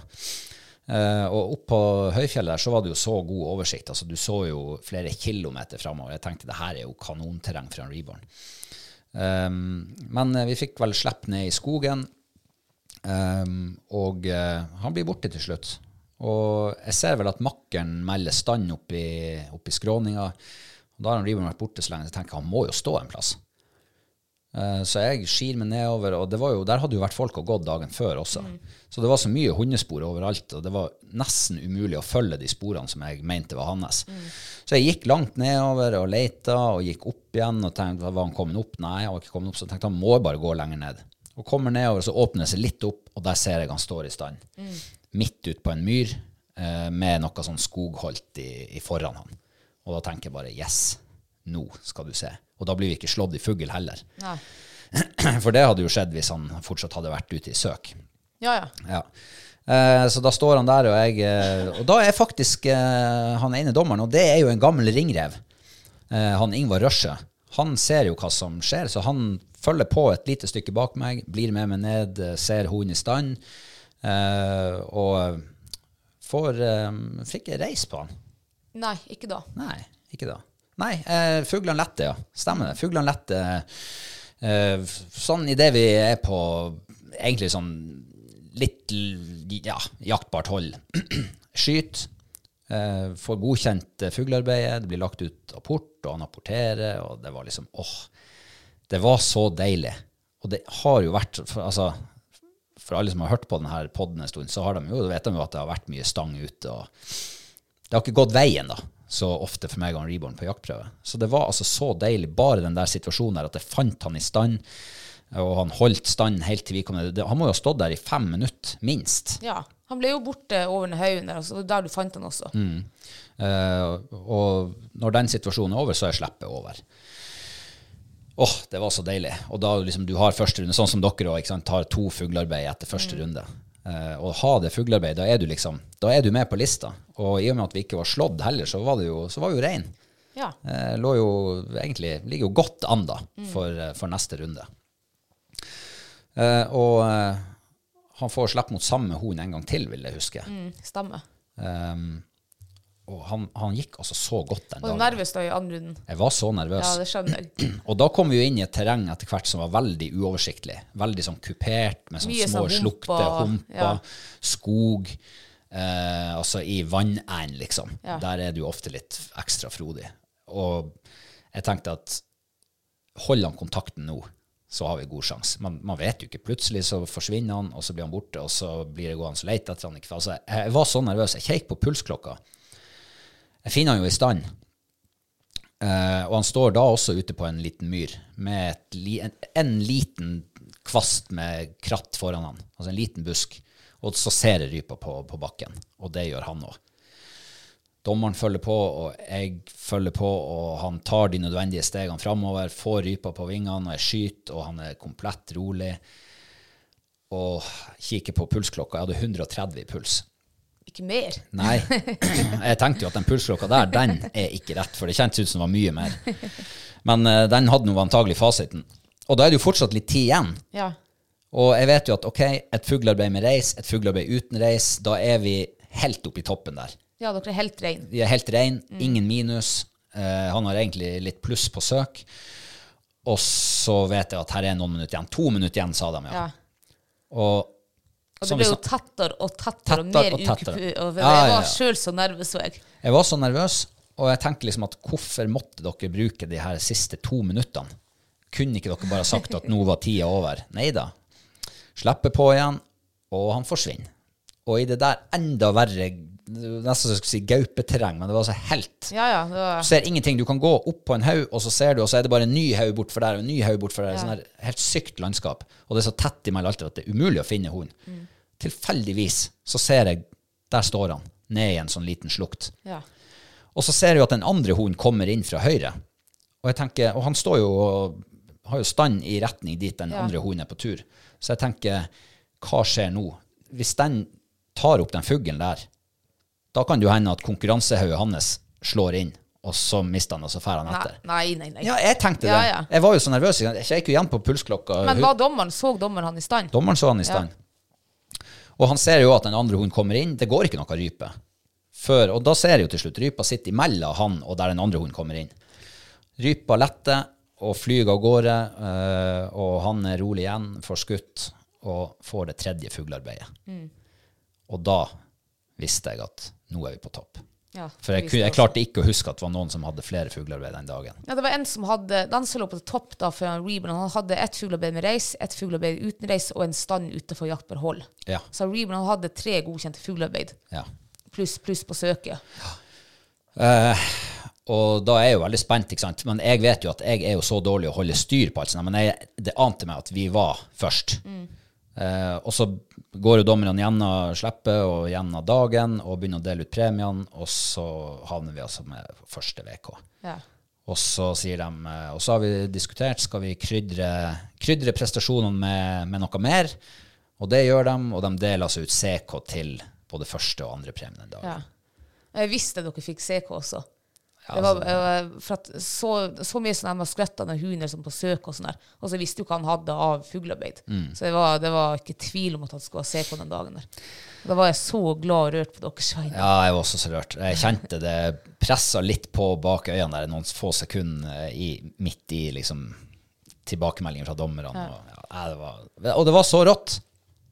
Uh, og opp på høyfjellet der så var det jo så god oversikt. altså Du så jo flere kilometer framover. Jeg tenkte det her er jo kanonterreng fra en reborn. Um, men vi fikk vel slippe ned i skogen. Um, og han blir borte til slutt. Og jeg ser vel at makkeren melder stand oppi, oppi skråninga. Og da har han Reborn vært borte så lenge, så jeg tenker han må jo stå en plass. Eh, så jeg skir meg nedover, og det var jo, der hadde jo vært folk og gått dagen før også. Så det var så mye hundespor overalt, og det var nesten umulig å følge de sporene som jeg mente var hans. Så jeg gikk langt nedover og leita, og gikk opp igjen og tenkte var han kommet opp? Nei, han var ikke kommet opp, så jeg tenkte han må bare gå lenger ned. Og kommer nedover, så åpner det seg litt opp, og der ser jeg han står i stand. Midt ute på en myr, eh, med noe sånn skogholt i, i foran han. Og da tenker jeg bare yes, nå skal du se. Og da blir vi ikke slått i fugl heller. Nei. <clears throat> For det hadde jo skjedd hvis han fortsatt hadde vært ute i søk. Ja, ja. Ja. Eh, så da står han der, og jeg eh, Og da er faktisk eh, han ene dommeren, og det er jo en gammel ringrev, eh, han Ingvar Røsje. Han ser jo hva som skjer, så han følger på et lite stykke bak meg, blir med meg ned, eh, ser hunden i stand, eh, og får eh, Fikk jeg reis på han? Nei, ikke da. Nei, ikke da. Nei, eh, fuglene lette, ja. Stemmer det. Fuglene lette eh, f- sånn idet vi er på egentlig sånn litt ja, jaktbart hold. <clears throat> Skyt. Eh, får godkjent eh, fuglearbeidet. Det blir lagt ut apport, og han apporterer, og det var liksom åh. Det var så deilig. Og det har jo vært for, altså, for alle som har hørt på denne podden en stund, så har de jo, vet de jo at det har vært mye stang ute. og det har ikke gått veien da, så ofte for meg og han Reborn på jaktprøve. Så det var altså så deilig, bare den der situasjonen der, at jeg fant han i stand, og han holdt stand helt til vi kom ned. Han må jo ha stått der i fem minutter, minst. Ja. Han ble jo borte over den haugen der, altså, der du fant han også. Eh, og når den situasjonen er over, så er sleppet over. Åh, det var så deilig. Og da liksom du har første runde, sånn som dere òg, tar to fuglearbeid etter første runde. Eh, og ha det fuglearbeid, da er du liksom, da er du med på lista. Og i og med at vi ikke var slått heller, så var det jo, så var vi jo rein. Ja. Eh, lå jo egentlig, ligger jo godt an da, for, eh, for neste runde. Eh, og eh, han får slippe mot samme hund en gang til, vil jeg huske. Mm, stemmer. Um, og han, han gikk altså så godt den Var du dagen. nervøs da i andre runden? Jeg var så nervøs. Ja, det skjønner jeg. <clears throat> Og da kom vi jo inn i et terreng etter hvert som var veldig uoversiktlig. Veldig sånn kupert, med sånne Mye små sånn slukter, humper, ja. skog. Eh, altså i vannegn, liksom. Ja. Der er du ofte litt ekstra frodig. Og jeg tenkte at holder han kontakten nå, så har vi god sjanse. Man, man vet jo ikke. Plutselig så forsvinner han, og så blir han borte, og så blir det gående så lete etter han. Altså, jeg var så nervøs. Jeg kjekk på pulsklokka. Jeg finner han jo i stand. Uh, og han står da også ute på en liten myr med li- en, en liten kvast med kratt foran han, altså en liten busk. Og så ser jeg rypa på, på bakken, og det gjør han òg. Dommeren følger på, og jeg følger på, og han tar de nødvendige stegene framover, får rypa på vingene, og jeg skyter, og han er komplett rolig. Og kikker på pulsklokka. Jeg hadde 130 i puls. Ikke mer. Nei. <laughs> Jeg tenkte jo at den pulsklokka der, den er ikke rett, for det kjentes ut som det var mye mer. Men uh, den hadde nå antagelig fasiten. Og da er det jo fortsatt litt tid igjen. Ja. Og jeg vet jo at ok, et fuglearbeid med reis, et fuglearbeid uten reis, da er vi helt oppe i toppen der. ja, dere er helt rein. Vi er helt rein, ingen minus. Uh, han har egentlig litt pluss på søk. Og så vet jeg at her er noen minutter igjen. To minutter igjen, sa de, ja. Ja. Og, Og det ble jo tettere og tettere og mer tettere. Og Ja, jeg ja, var ja. sjøl så nervøs, jeg. Jeg var så nervøs, og jeg tenkte liksom at hvorfor måtte dere bruke de her siste to minuttene? Kunne ikke dere bare sagt at nå var tida over? Nei da. Slipper på igjen, og han forsvinner. Og i det der enda verre, nesten så jeg skulle si gaupeterreng, men det var altså helt Ja, ja. var... Du ser ingenting. Du kan gå opp på en haug, og så ser du, og så er det bare en ny haug bortfor der, og en ny haug bortfor der. Sånn her helt sykt landskap. Og det er så tett imellom alt at det er umulig å finne hunden. Tilfeldigvis så ser jeg, der står han, ned i en sånn liten slukt. ja. Og så ser jeg at den andre hunden kommer inn fra høyre. Og jeg tenker, og han står jo og har jo stand i retning dit den Ja. andre hunden er på tur. Så jeg tenker, hva skjer nå? Hvis den tar opp den fuglen der, da kan det jo hende at konkurransehauget hans slår inn, og så mister han, og så drar han etter. nei, nei. nei. Ja, jeg tenkte Ja, det. ja. Jeg var jo så nervøs. Jeg gikk jo igjen på pulsklokka. Men var dommeren, så dommeren han i stand? Dommeren så han i stand. Og han ser jo at den andre hunden kommer inn. Det går ikke noe rype. Før, og da ser jeg jo til slutt rypa sitter imellom han og der den andre hunden kommer inn. Rypa letter og flyr av gårde, eh, og han er rolig igjen, får skutt og får det tredje fuglearbeidet. Mm. Og da visste jeg at nå er vi på topp. Ja, For jeg, jeg klarte ikke å huske at det var noen som hadde flere fuglearbeid den dagen. Ja, det var en som hadde Den som lå på topp da for han han hadde ett fuglearbeid med reis, ett fuglearbeid uten reis og en stand utenfor jaktbar hold. Ja. Så Reeburn hadde tre godkjente fuglearbeid, ja. pluss plus på søket. Og da er jeg jo veldig spent, ikke sant. Men jeg vet jo at jeg er jo så dårlig å holde styr på alt sånt. Men jeg, det ante meg at vi var først. Eh, og så går jo dommerne gjennom slippet og gjennom dagen og begynner å dele ut premiene, og så havner vi altså med første VK. Ja. Og så sier de eh, Og så har vi diskutert, skal vi krydre, krydre prestasjonene med, med noe mer? Og det gjør de, og de deler altså ut CK til både første og andre premien den dagen. ja. Jeg visste dere fikk CK også. Ja, var, altså- eh, at så, så mye sånn de har hunder som på søk og sånn der. Og så visste jo hva han hadde av fuglearbeid. Mm. Så det var, det var ikke tvil om at han skulle se på den dagen der. Da var jeg så glad og rørt på deres vegne. Ja, jeg var også så rørt. Jeg kjente det pressa litt på bak øynene der noen få sekunder i, midt i liksom tilbakemeldingen fra dommerne. Og, ja, det var, og det var så rått.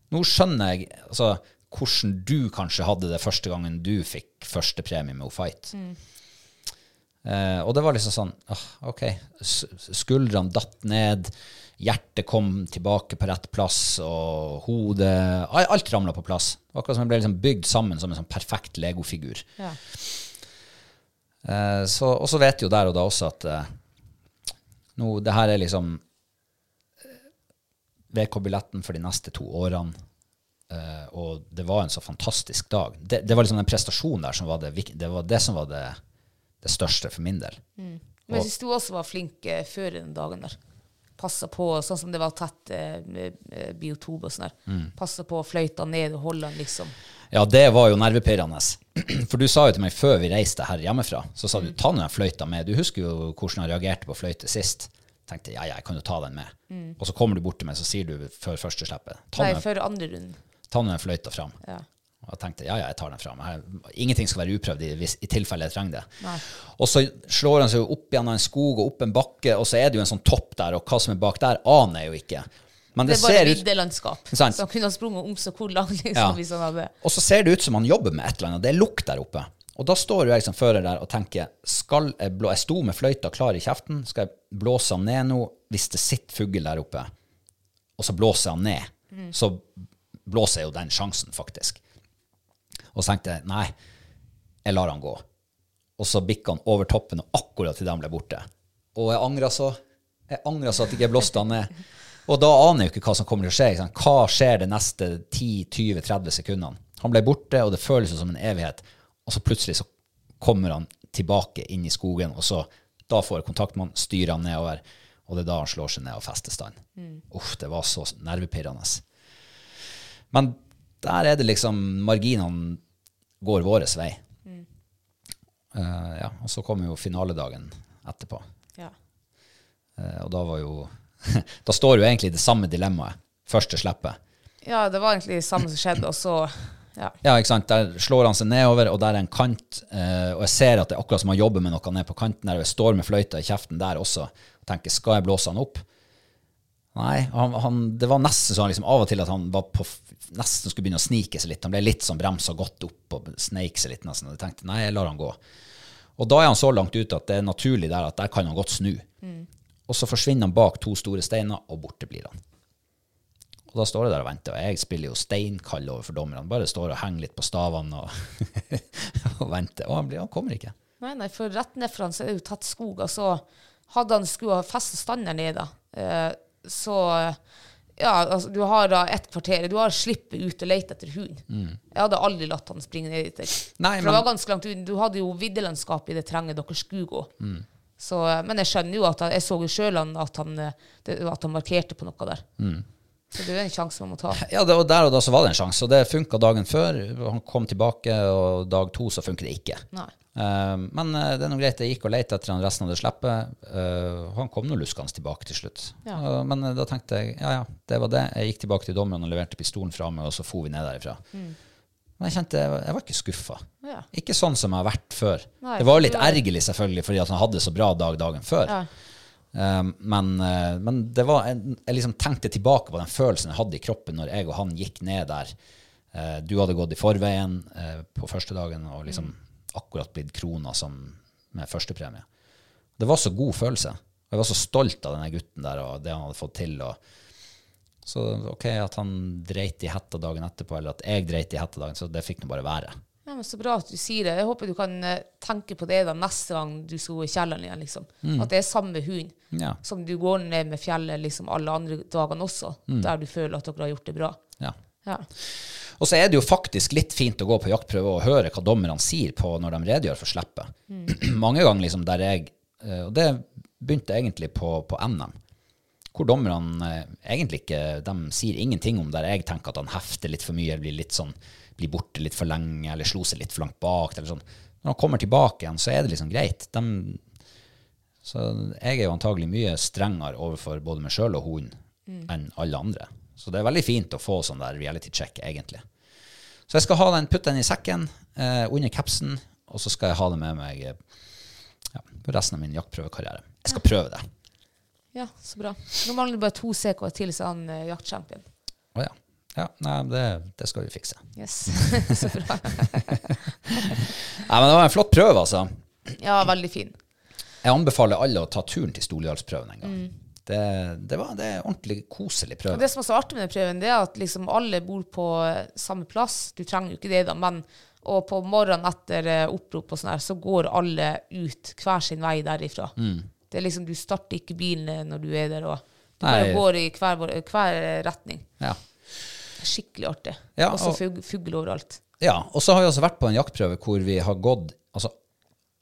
Nå skjønner jeg altså, hvordan du kanskje hadde det første gangen du fikk førstepremie med O-Fight. Eh, og det var liksom sånn ah, OK. Skuldrene datt ned. Hjertet kom tilbake på rett plass, og hodet Alt ramla på plass. Akkurat som jeg ble liksom bygd sammen som en sånn perfekt legofigur. Ja. Eh, så, og så vet jo der og da også at eh, nå, det her er liksom VK-billetten for de neste to årene. Eh, og det var en så fantastisk dag. Det, det var liksom den prestasjonen der som var det, det, var det som var det, det største for min del. Men jeg syns du også var flink eh, før den dagen der. Passa på, sånn som det var tett eh, eh, biotop og sånn der. Mm. Passa på å fløyte ned og holde den liksom. Ja, det var jo nervepirrende. <clears throat> For du sa jo til meg før vi reiste her hjemmefra, så sa du ta nå den fløyta med. Du husker jo hvordan jeg reagerte på fløyte sist. Tenkte ja, ja, jeg kan jo ta den med. Og så kommer du bort til meg, så sier du før første slippet ta Nei, før andre runden. ta nå den fløyta fram. Ja. Og jeg tenkte ja, ja, jeg tar den fra Her, ingenting skal være uprøvd i, i tilfelle jeg trenger det. Nei. Og så slår han seg opp gjennom en skog og opp en bakke, og så er det jo en sånn topp der, og hva som er bak der, aner jeg jo ikke. Men Det det, er bare viddelandskap. Så han kunne ha sprunget om så hvor langt liksom, Ja. hvis han hadde Og så ser det ut som han jobber med et eller annet. Det er lukt der oppe. Og da står jo jeg som fører der og tenker skal jeg, blå, jeg sto med fløyta klar i kjeften. Skal jeg blåse han ned nå hvis det sitter fugl der oppe, og så blåser han ned? Så blåser jo den sjansen, faktisk. Og så tenkte jeg nei, jeg lar han gå. Og så bikka han over toppen, og akkurat til han ble borte. Og jeg angra så. Jeg angra så at jeg ikke blåste han ned. Og da aner jeg jo ikke hva som kommer til å skje. Sant? Hva skjer de neste 10-20-30 sekundene? Han ble borte, og det føles som en evighet. Og så plutselig så kommer han tilbake inn i skogen, og så da får jeg kontakt med han, nedover, og det er da han slår seg ned og fester stand. Uff, det var så nervepirrende. Men der er det liksom Marginene går vår vei. Uh, ja, og så kommer jo finaledagen etterpå. ja. Uh, og da var jo <laughs> Da står jo egentlig det samme dilemmaet. Første slippet. ja, det var egentlig det samme som skjedde, og så ja. Ja, ikke sant? Der slår han seg nedover, og der er en kant. Uh, og jeg ser at det er akkurat som han jobber med noe ned på kanten der, og jeg står med fløyta i kjeften der også og tenker skal jeg blåse han opp? Nei, han, han, det var nesten sånn liksom, av og til at han var på, nesten skulle begynne å snike seg litt. Han ble litt sånn bremsa godt opp og sneik seg litt nesten. Og jeg tenkte nei, jeg lar han gå. Og da er han så langt ute at det er naturlig der at der kan han godt snu. Og så forsvinner han bak to store steiner, og borte blir han. Og da står jeg der og venter, og jeg spiller jo steinkald overfor dommerne. Bare står og henger litt på stavene og, <laughs> og venter. Og han, blir, han kommer ikke. Nei, nei, for rett ned for han så er det jo tatt skog, og så hadde han skulle ha festet stand i nede. Eh, så ja, altså, du har da et kvarter, du har slippet ut og lete etter hund. Jeg hadde aldri latt han springe ned dit. Mm. Nei, for men- det var ganske langt ut. Du hadde jo viddelandskap i det terrenget dere skulle gå. Mm. Så, men jeg skjønner jo at jeg så jo sjøl at, han, at han markerte på noe der. Mm. Så det er en sjanse man må ta. Ja, det, og der og da så var det en sjanse, og det funka dagen før. Han kom tilbake, og dag to så funker det ikke. Nei. Eh, men eh, det er noe greit. Jeg gikk og lette etter han resten av det slippet. Uh, han kom nå luskende tilbake til slutt. Ja. Eh, men eh, da tenkte jeg ja, ja, det var det. Jeg gikk tilbake til dommeren og leverte pistolen fra meg, og så for vi ned derifra. Men jeg kjente jeg var ikke skuffa. Ja. Ikke sånn som jeg har vært før. Nei, det var jo litt er- ergerlig, selvfølgelig, fordi han hadde så bra dag dagen før. Ja. Eh, men, eh, men det var jeg, jeg liksom tenkte tilbake på den følelsen jeg hadde i kroppen når jeg og han gikk ned der. Uh, du hadde gått i forveien uh, på første dagen og liksom akkurat blitt krona som med førstepremie. Det var så god følelse. Og jeg var så stolt av denne gutten der og det han hadde fått til. Og, så ok, at han dreit i hetta dagen etterpå, eller at jeg dreit i hetta dagen, så det fikk nå bare være. Ja, men Så bra at du sier det. Jeg håper du kan eh, tenke på det da neste gang du skal i kjelleren igjen. liksom. At det er samme hund Ja. som du går ned med fjellet liksom alle andre dagene også, der du føler at dere har gjort det bra. ja. Ja. Og så er det jo faktisk litt fint å gå på jaktprøve og høre hva dommerne sier på når de redegjør for slippet. <clears throat> Mange ganger liksom der jeg eh, Og det begynte egentlig på, på NM. Hvor dommerne eh, egentlig ikke De sier ingenting om der jeg tenker at han hefter litt for mye, eller blir litt sånn blir borte litt for lenge, eller slo seg litt for langt bak. Eller sånn. Når han kommer tilbake igjen, så er det liksom greit. De, så jeg er jo antagelig mye strengere overfor både meg sjøl og hun enn alle andre. Så det er veldig fint å få sånn der reality check, egentlig. Så jeg skal ha den, putte den i sekken eh, under capsen, og så skal jeg ha det med meg eh, ja, resten av min jaktprøvekarriere. Jeg skal prøve det. ja, så bra. Nå mangler det bare to CK til, så han uh, jaktsjampion. Å ja. ja nei, det, det skal vi fikse. Yes. <laughs> <laughs> så bra. Nei, men det var en flott prøve, altså. Ja, veldig fin. Jeg anbefaler alle å ta turen til Stordalsprøven en gang. Det, det, var, det er en ordentlig koselig Og prøve. det som er så artig med den prøven, det er at liksom alle bor på eh, samme plass. Du trenger jo ikke det, da, men og på morgenen etter eh, opprop og sånn her, så går alle ut hver sin vei derifra. Mm. Det er liksom, Du starter ikke bilen eh, når du er der, og du Nei. bare går i hver, hver retning. Ja. Skikkelig artig. Ja, og- så fugl overalt. Ja, og så har vi også vært på en jaktprøve hvor vi har gått altså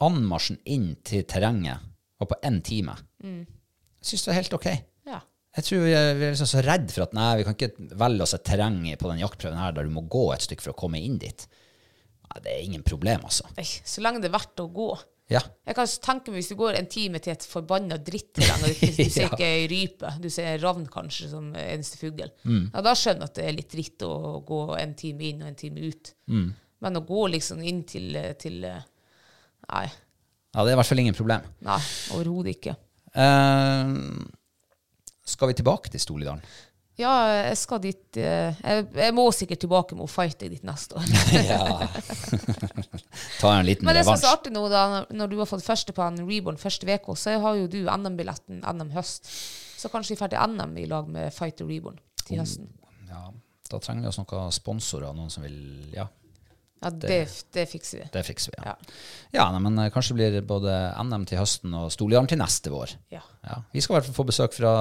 anmarsjen inn til terrenget var på én time. Jeg syns det er helt ok. Ja. Jeg tror vi er, vi er liksom så redd for at nei, vi kan ikke velge oss et terreng på den jaktprøven her der du må gå et stykke for å komme inn dit. Nei, det er ingen problem, altså. Nei, Så lenge det er verdt å gå. Ja. Jeg kan tenke meg Hvis du går en time til et forbanna dritterreng, og du, du <laughs> ser Ja. ikke ei rype, du ser en ravn kanskje som eneste fugl, Mm. ja, da skjønner jeg at det er litt dritt å gå en time inn og en time ut. Mm. Men å gå liksom inn til, til Nei. ja, det er i hvert fall ingen problem. Nei, overhodet ikke. Eh, skal vi tilbake til Stolidalen? Ja, jeg skal dit eh, jeg, jeg må sikkert tilbake med å fighte dit neste år. <laughs> Ja. <laughs> Ta en liten revansj. Men det som er så artig nå, da, når du har fått første på en Reborn første uke, så har jo du NM-billetten NM høst. Så kanskje vi drar til NM i lag med Fighter Reborn til høsten. Ja, da trenger vi oss noen sponsorer, noen som vil Ja, Ja, det, det fikser vi. det fikser vi. Ja, Ja. ja nei, men kanskje kanskje blir det både NM til høsten og Storjaren til neste vår. Ja. Ja. Vi skal i hvert fall få besøk fra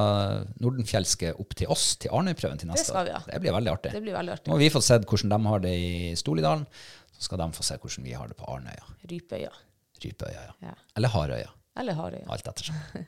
Nordenfjelske opp til oss, til Arnøyprøven til neste skal vi, år. ja. Det blir veldig artig. Det blir veldig Nå artig. har vi fått sett hvordan de har det i Stolidalen. så skal de få se hvordan vi har det på Arnøya. Rypeøya. Rypeøya, ja. Ja. Eller Harøya. Eller Harøya. Alt ettersom. <laughs>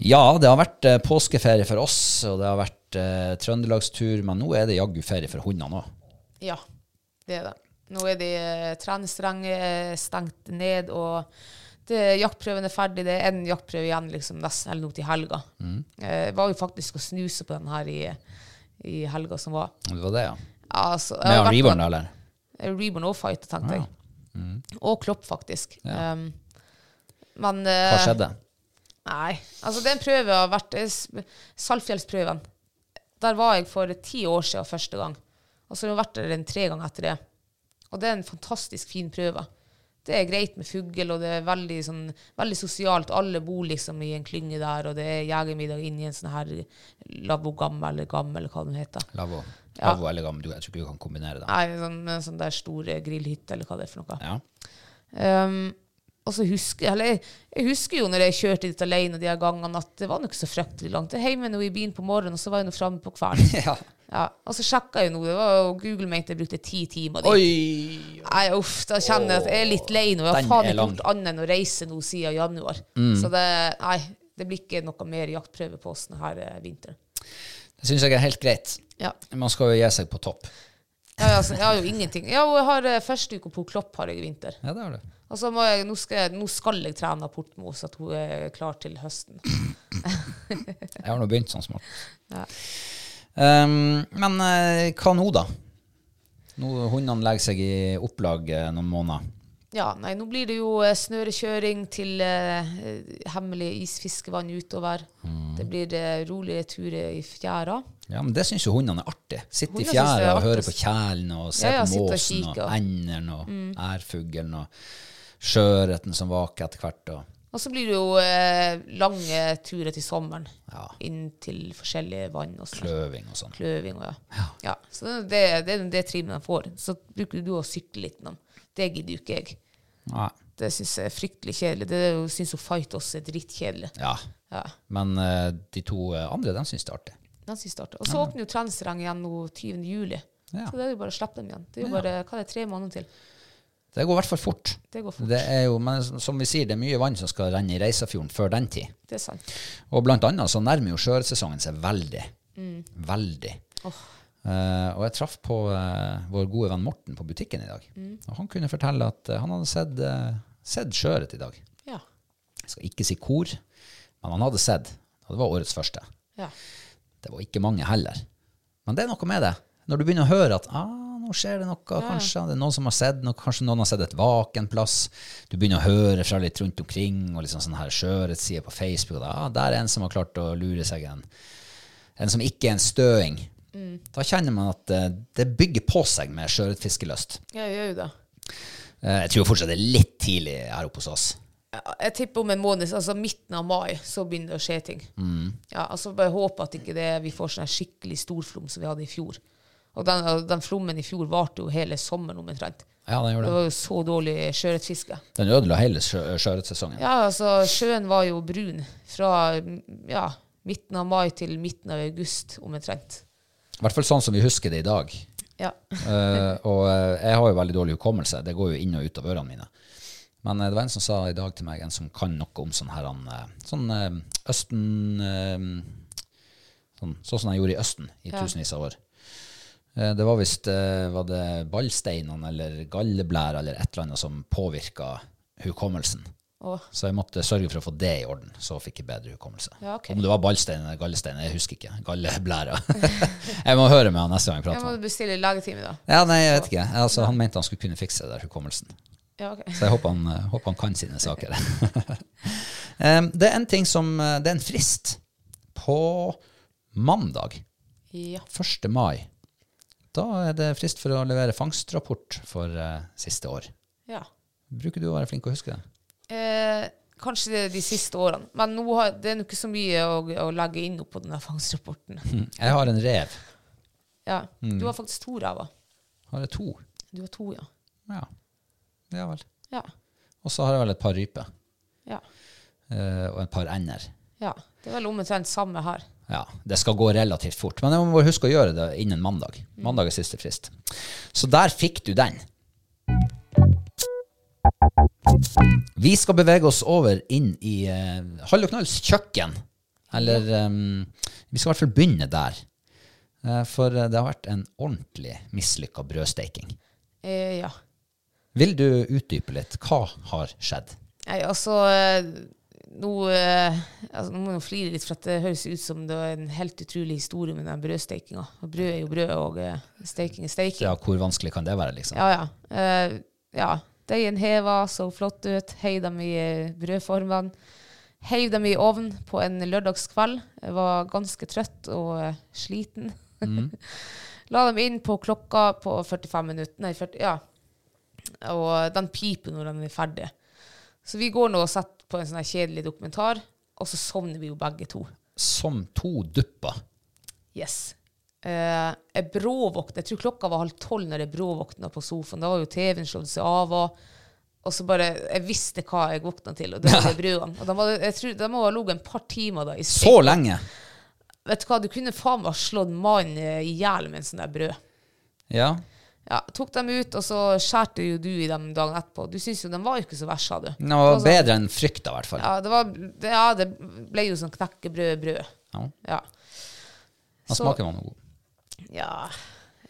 Ja, det har vært eh, påskeferie for oss, og det har vært eh, trøndelagstur, men nå er det jaggu ferie for hundene òg. Ja, det er det. Nå er de eh, treningsterrenget stengt ned, og det, jaktprøven er ferdig. Det er en jaktprøve igjen liksom, nesten eller nå til helga. Mm. Eh, Jeg var jo faktisk og snuse på den her i, i helga som var. Det var det, ja. Altså, Med vært Reborn, eller? Eh, Reborn og Fight, tenkte Ja. jeg. Og Klopp, faktisk. Ja. Um, men Hva eh, skjedde? Nei. Altså, den prøven har vært eh, Saltfjellsprøven. Der var jeg for ti år siden første gang. Og så har jeg vært der en tre ganger etter det. Og det er en fantastisk fin prøve. Det er greit med fugl, og det er veldig, sånn, veldig sosialt. Alle bor liksom i en klynge der, og det er jegermiddag inni en sånn her lavogam eller gam, eller hva den heter. Lavvo. Ja. Lavvo eller gammel. Du- Jeg tror ikke du kan kombinere det. Nei, sånn, en sånn der stor eh, grillhytte, eller hva det er for noe. Ja. Um, og så husker eller jeg, husker jo når jeg kjørte dit alene de gangene, at det var ikke så fryktelig langt. Jeg hjemme nå i bilen på morgenen, og så var jeg nå framme på kvelden. <laughs> ja. Ja, og så sjekka jeg nå, og Google mente jeg brukte ti timer dit. Oi! Nei, uff, da kjenner jeg at jeg er litt lei nå. Jeg har faen ikke gjort annet enn å reise nå siden januar. Så det, nei, det blir ikke noe mer jaktprøve på oss denne eh, vinteren. Det syns jeg er helt greit. Ja. Man skal jo gi seg på topp. Ja, altså, jeg har jo ingenting. Ja, og jeg har eh, første uka på Klopp har jeg i vinter. Ja, det har du. Og så må jeg, nå, skal jeg, nå skal jeg trene Portmo, så hun er klar til høsten. <laughs> Jeg har nå begynt sånn smått. Ja. Um, men eh, hva nå, da? Nå Hundene legger seg i opplag eh, noen måneder. Ja, nei, nå blir det jo eh, snørekjøring til uh, hemmelige isfiskevann utover. Mm. Det blir uh, rolige turer i fjæra. Ja, men det syns jo hundene er artig. Sitte i fjæra og høre på kjælen og se Ja, ja, på måsen og enderen og ærfuglen og sjøørreten som vaker etter hvert. Og, Og så blir det jo eh, lange turer til sommeren Ja. inn til forskjellige vann. og sånn. kløving og sånn. Kløving og ja. ja. Så det, det det trimmet de får. Så bruker du å sykle litt innom. Det gidder jo ikke jeg. Nei. Det syns jeg er fryktelig kjedelig. Det syns Fight også er drittkjedelig. Ja. Ja. Men uh, de to eh, andre, de syns det er artig. De syns det er artig. Og så åpner jo Transerang igjen nå 20. juli. Ja. Så det er jo bare å slippe dem igjen. Det er jo bare hva er det, tre måneder til. Det går i hvert fall fort. Det går fort. Det er jo, men som vi sier, det er mye vann som skal renne i Reisafjorden før den tid. Det er sant. Og blant annet så nærmer jo sjøørretsesongen seg veldig. Mm. Veldig. Eh, og jeg traff på uh, vår gode venn Morten på butikken i dag. Og han kunne fortelle at uh, han hadde sett, uh, sett sjøørret i dag. Ja. Jeg skal ikke si hvor, men han hadde sett. Og det var årets første. ja. Det var ikke mange heller. Men det er noe med det. Når du begynner å høre at ah, nå skjer det noe, kanskje det er noen som har sett noe, kanskje noen har sett et vakenplass. Du begynner å høre fra litt rundt omkring, og liksom sånn her sjøørretsider på Facebook. Da, ah, der er en som har klart å lure seg en, en som ikke er en støing. Da kjenner man at eh, det bygger på seg med sjøørretfiskelyst. Ja, jeg gjør jo det. Eh, jeg tror fortsatt det er litt tidlig her oppe hos oss. Jeg tipper om en måned, altså midten av mai, så begynner det å skje ting. Mm. Ja, altså Bare håpe at ikke det, vi får sånn skikkelig storflom som vi hadde i fjor. Og den, den flommen i fjor varte jo hele sommeren omtrent. Ja, den gjorde Det det. var jo så dårlig sjøørretfiske. Den ødela hele sjø- sjøørretsesongen. Ja, altså sjøen var jo brun fra ja, midten av mai til midten av august omtrent. I hvert fall sånn som vi husker det i dag. Ja. uh, <laughs> og eh, jeg har jo veldig dårlig hukommelse. Det går jo inn og ut av ørene mine. Men eh, det var en som sa i dag til meg, en som kan noe om sånn her han, sånn Østen sånn, sånn som de gjorde i Østen i Ja. tusenvis av år. Eh, det var visst eh, var det ballsteinene eller galleblæra eller et eller annet som påvirka hukommelsen. Oh. Så jeg måtte sørge for å få det i orden, så fikk jeg bedre hukommelse. Ja, okay. Om det var ballstein eller gallestein, jeg husker ikke. Galleblæra. <laughs> jeg må høre med han neste gang jeg prater. jeg må bestille lagetime, da. Ja, nei, jeg vet ikke. Altså, han mente han skulle kunne fikse det der hukommelsen. Ja, okay. Så jeg håper han, eh, håper han kan sine saker. <laughs> Det er en ting som Det er en frist på mandag, Ja. 1. mai. Da er det frist for å levere fangstrapport for eh, siste år. ja. Bruker du å være flink å huske det? Eh, kanskje det er de siste årene. Men nå har, det er nok ikke så mye å, å legge inn på denne fangstrapporten. <laughs> Jeg har en rev. Ja. Mm. Du har faktisk to rever. Har jeg to? Du har to, ja. Ja. Ja vel. Ja. Og så har jeg vel et par ryper. Ja. eh, og et par ender. ja. Det er vel omtrent samme her. Ja, det skal gå relativt fort. Men jeg må huske å gjøre det innen mandag. Mandag er siste frist. Så der fikk du den. Vi skal bevege oss over inn i uh, Hall og Knalls kjøkken. Eller um, Vi skal i hvert fall begynne der. Uh, for eh, det har vært en ordentlig mislykka brødsteiking. Eh, ja. Vil du utdype litt? Hva har skjedd? Nei, altså eh, nå, eh, altså, nå må jeg flire litt, for det høres ut som det er en helt utrolig historie med den brødsteikinga. Brød er jo brød, og eh, steiking er steiking. Ja, hvor vanskelig kan det være, liksom? Ja, ja. Eh, ja. Deigen heva, så flott ut. Heiv dem i brødformene. Heiv dem i ovnen på en lørdagskveld. Jeg var ganske trøtt og sliten. <laughs> La dem inn på klokka på 45 minutter. Nei, 40, ja. Og den piper når den er ferdig. Så vi går nå og setter på en sånn kjedelig dokumentar, og så sovner vi jo begge to. Som to dupper. Yes. Eh, jeg bråvåkna. Jeg tror klokka var halv tolv når jeg bråvåkna på sofaen. Da var jo TV-en slått seg av. Og, og så bare Jeg visste hva jeg våkna til, og det var <laughs> de brødene. Og de, var, jeg tror, de må ha ligget en par timer da i Så lenge! Vet du hva, du kunne faen meg slått mannen i hjel med en sånn der brød. Ja. Ja, Tok dem ut, og så skjærte jo du i dem dagen etterpå. Du syns jo de var jo ikke så verst, sa du. Det var sånn, bedre enn frykta, i hvert fall. Ja, det, var, det, ja, det ble jo sånn knekkebrød-brød. Ja. Ja. Den Så- smaken var noe god. ja,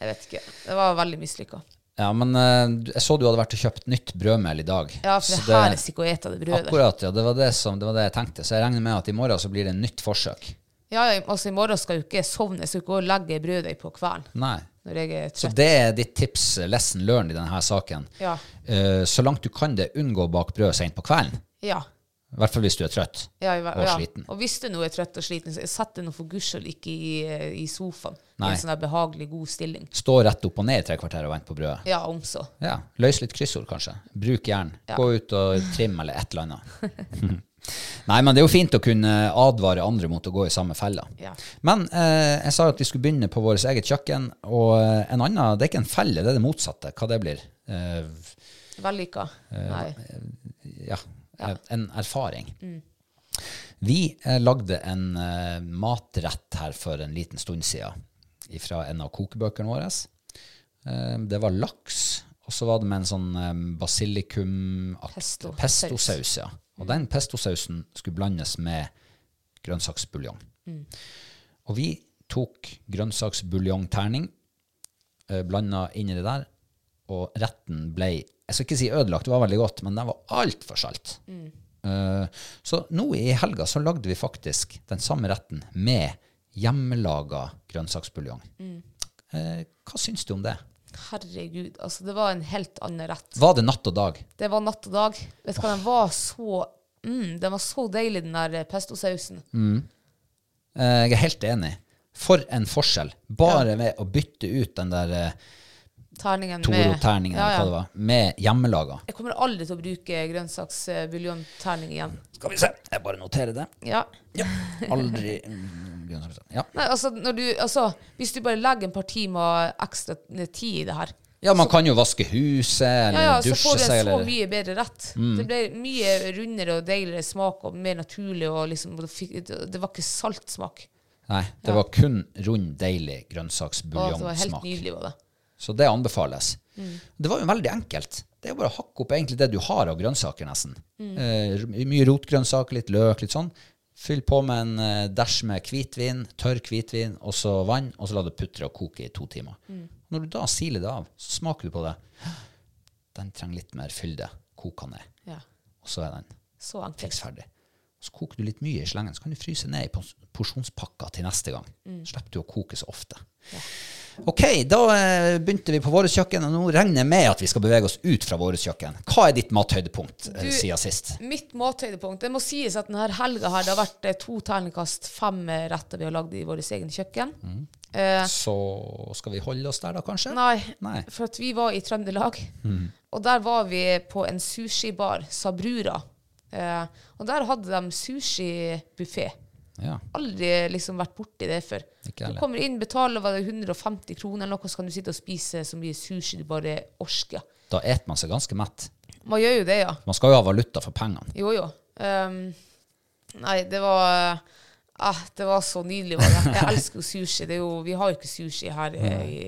jeg vet ikke. Det var veldig mislykka. Ja, men eh, jeg så du hadde vært og kjøpt nytt brødmel i dag. Ja, for Så det her er ikke å ete det brødet. Akkurat, ja. Det var det, som, det var det jeg tenkte. Så jeg regner med at i morgen så blir det nytt forsøk. Ja, altså I morgen skal jo ikke sovne, jeg skal ikke gå og legge brødet på kvelden Nei. Når jeg er Så det er ditt tips, eh, lesson learned, i denne saken. Ja. Uh, så langt du kan det, unngå å bake brød sent på kvelden. Ja. I hvert fall hvis du er trøtt. Ja, i Og ja. sliten. Og hvis du nå er trøtt og sliten, så sett deg nå for guds skyld ikke i, i sofaen. I Nei. en sånn behagelig, god stilling. Stå rett opp og ned i tre kvarter og vent på brødet. Ja, om så. Ja, Løs litt kryssord, kanskje. Bruk jern. Gå ut og trim eller et eller annet. <laughs> Nei, men det er jo fint å kunne advare andre mot å gå i samme fella. Ja. Men eh, jeg sa jo at vi skulle begynne på vårt eget kjøkken, og eh, en annen, det er ikke en felle, det er det motsatte. Hva det blir? Eh, Vellykka. Nei. ja, ja. en erfaring. Vi eh, lagde en eh, matrett her for en liten stund siden fra en av kokebøkene våre. Eh, det var laks, og så var det med en sånn eh, basilikum Pesto- pestosaus. Ja. Og den pestosausen skulle blandes med grønnsaksbuljong. Og vi tok grønnsaksbuljongterning eh, blanda inn i det der, og retten ble Jeg skal ikke si ødelagt, det var veldig godt, men den var altfor salt. Eh, så nå i helga så lagde vi faktisk den samme retten med hjemmelaga grønnsaksbuljong. Eh, hva syns du om det? Herregud, altså det var en helt annen rett. Var det natt og dag? Det var natt og dag. Vet du hva, den var så mm, Den var så deilig, den der pestosausen. Eh, jeg er helt enig. For en forskjell. Bare ved å bytte ut den der eh, Terningen Toro-terningen, Ja, eller hva det ja. var, med hjemmelaga. Jeg kommer aldri til å bruke grønnsaksbuljongterning igjen. Skal vi se, jeg bare noterer det. Ja. Aldri <laughs> mm, grønnsaker. Ja. Nei, altså, du, altså, hvis du bare legger en par timer ekstra tid i det her, ja, man kan jo vaske huset, eller ja, ja, så får du en så eller mye bedre rett. Det ble mye rundere og deiligere smak og mer naturlig. Og liksom, det var ikke saltsmak. Nei, det var kun rund, deilig Og det var helt grønnsaksbuljongsmak. nydelig. var det. Så det anbefales. Mm. Det var jo veldig enkelt. Det er jo bare å hakke opp egentlig det du har av grønnsaker, nesten. Mm. Eh, mye rotgrønnsaker, litt løk, litt sånn. Fyll på med en eh, dæsj med hvitvin, tørr hvitvin, og så vann, og så la det putre og koke i to timer. Mm. Når du da siler det av, så smaker du på det. Den trenger litt mer fylde. Koka ned. Ja, Og så er den så fiks ferdig. Så koker du litt mye i slengen, så kan du fryse ned i pors- porsjonspakka til neste gang. Mm. Slipper du å koke så ofte. Ok, da eh, begynte vi på vårt kjøkken, og nå regner jeg med at vi skal bevege oss ut fra vårt kjøkken. Hva er ditt mathøydepunkt eh, Du- siden sist? Mitt mathøydepunkt Det må sies at denne helga her, det har vært eh, to terningkast fem retter vi har lagd i vårt eget kjøkken. Eh, Så skal vi holde oss der, da, kanskje? nei, Nei. for at vi var i Trøndelag, og der var vi på en sushibar, Sabrura. Eh, og der hadde de sushibuffé. Ja. Aldri liksom vært borti det før. Du kommer inn, betaler var det 150 kroner eller noe, så kan du sitte og spise så mye sushi du bare orsker. Da eter man seg ganske mett. Man gjør jo det, ja. Man skal jo ha valuta for pengene. Jo, jo. Um, nei, det var uh, Det var så nydelig. Jeg elsker jo sushi. Det jo, vi har jo ikke sushi her eh, i,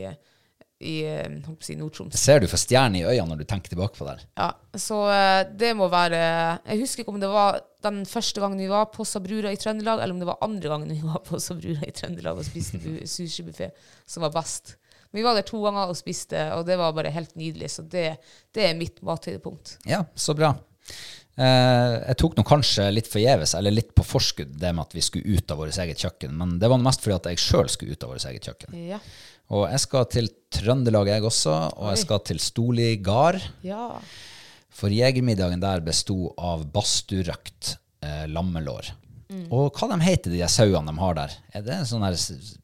i eh, si Nord-Troms. Ser du for stjerner i øynene når du tenker tilbake på det? Ja, så eh, det må være Jeg husker ikke om det var den første gangen vi var på Sabrura i Trøndelag, eller om det var andre gangen vi var på Sabrura i Trøndelag og spiste bu- <laughs> sushibuffé som var best. Men vi var der to ganger og spiste, og det var bare helt nydelig. Så det, det er mitt mathøydepunkt. Ja, så bra. Eh, jeg tok nå kanskje litt forgjeves, eller litt på forskudd, det med at vi skulle ut av vårt eget kjøkken. Men det var mest fordi at jeg sjøl skulle ut av vårt eget kjøkken. Ja. Og jeg skal til Trøndelag, jeg også. Og jeg skal til Storli gard. ja. For jegermiddagen der besto av basturøkt eh, lammelår. Og hva de heter de sauene de har der? Er det en sånn her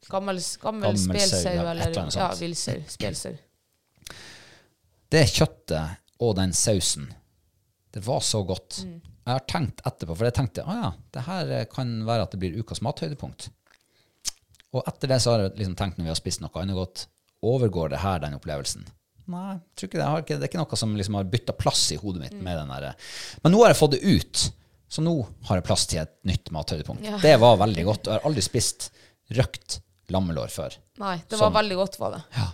Gammel, gammel, Gammel spelsau, eller eller ja, villsau. Spelsau. <clears throat> Det kjøttet og den sausen, det var så godt. Jeg har tenkt etterpå, for jeg tenkte ah ja, det her kan være at det blir ukas mathøydepunkt. Og etter det så har jeg liksom tenkt når vi har spist noe annet godt, overgår det her den opplevelsen? Nei, ikke det. Ikke, det er ikke noe som liksom har bytta plass i hodet mitt med den der. Men nå har jeg fått det ut, så nå har jeg plass til et nytt mathøydepunkt. Ja. Det var veldig godt. og Jeg har aldri spist røkt lammelår før. Nei, det var var veldig godt, var det. Ja.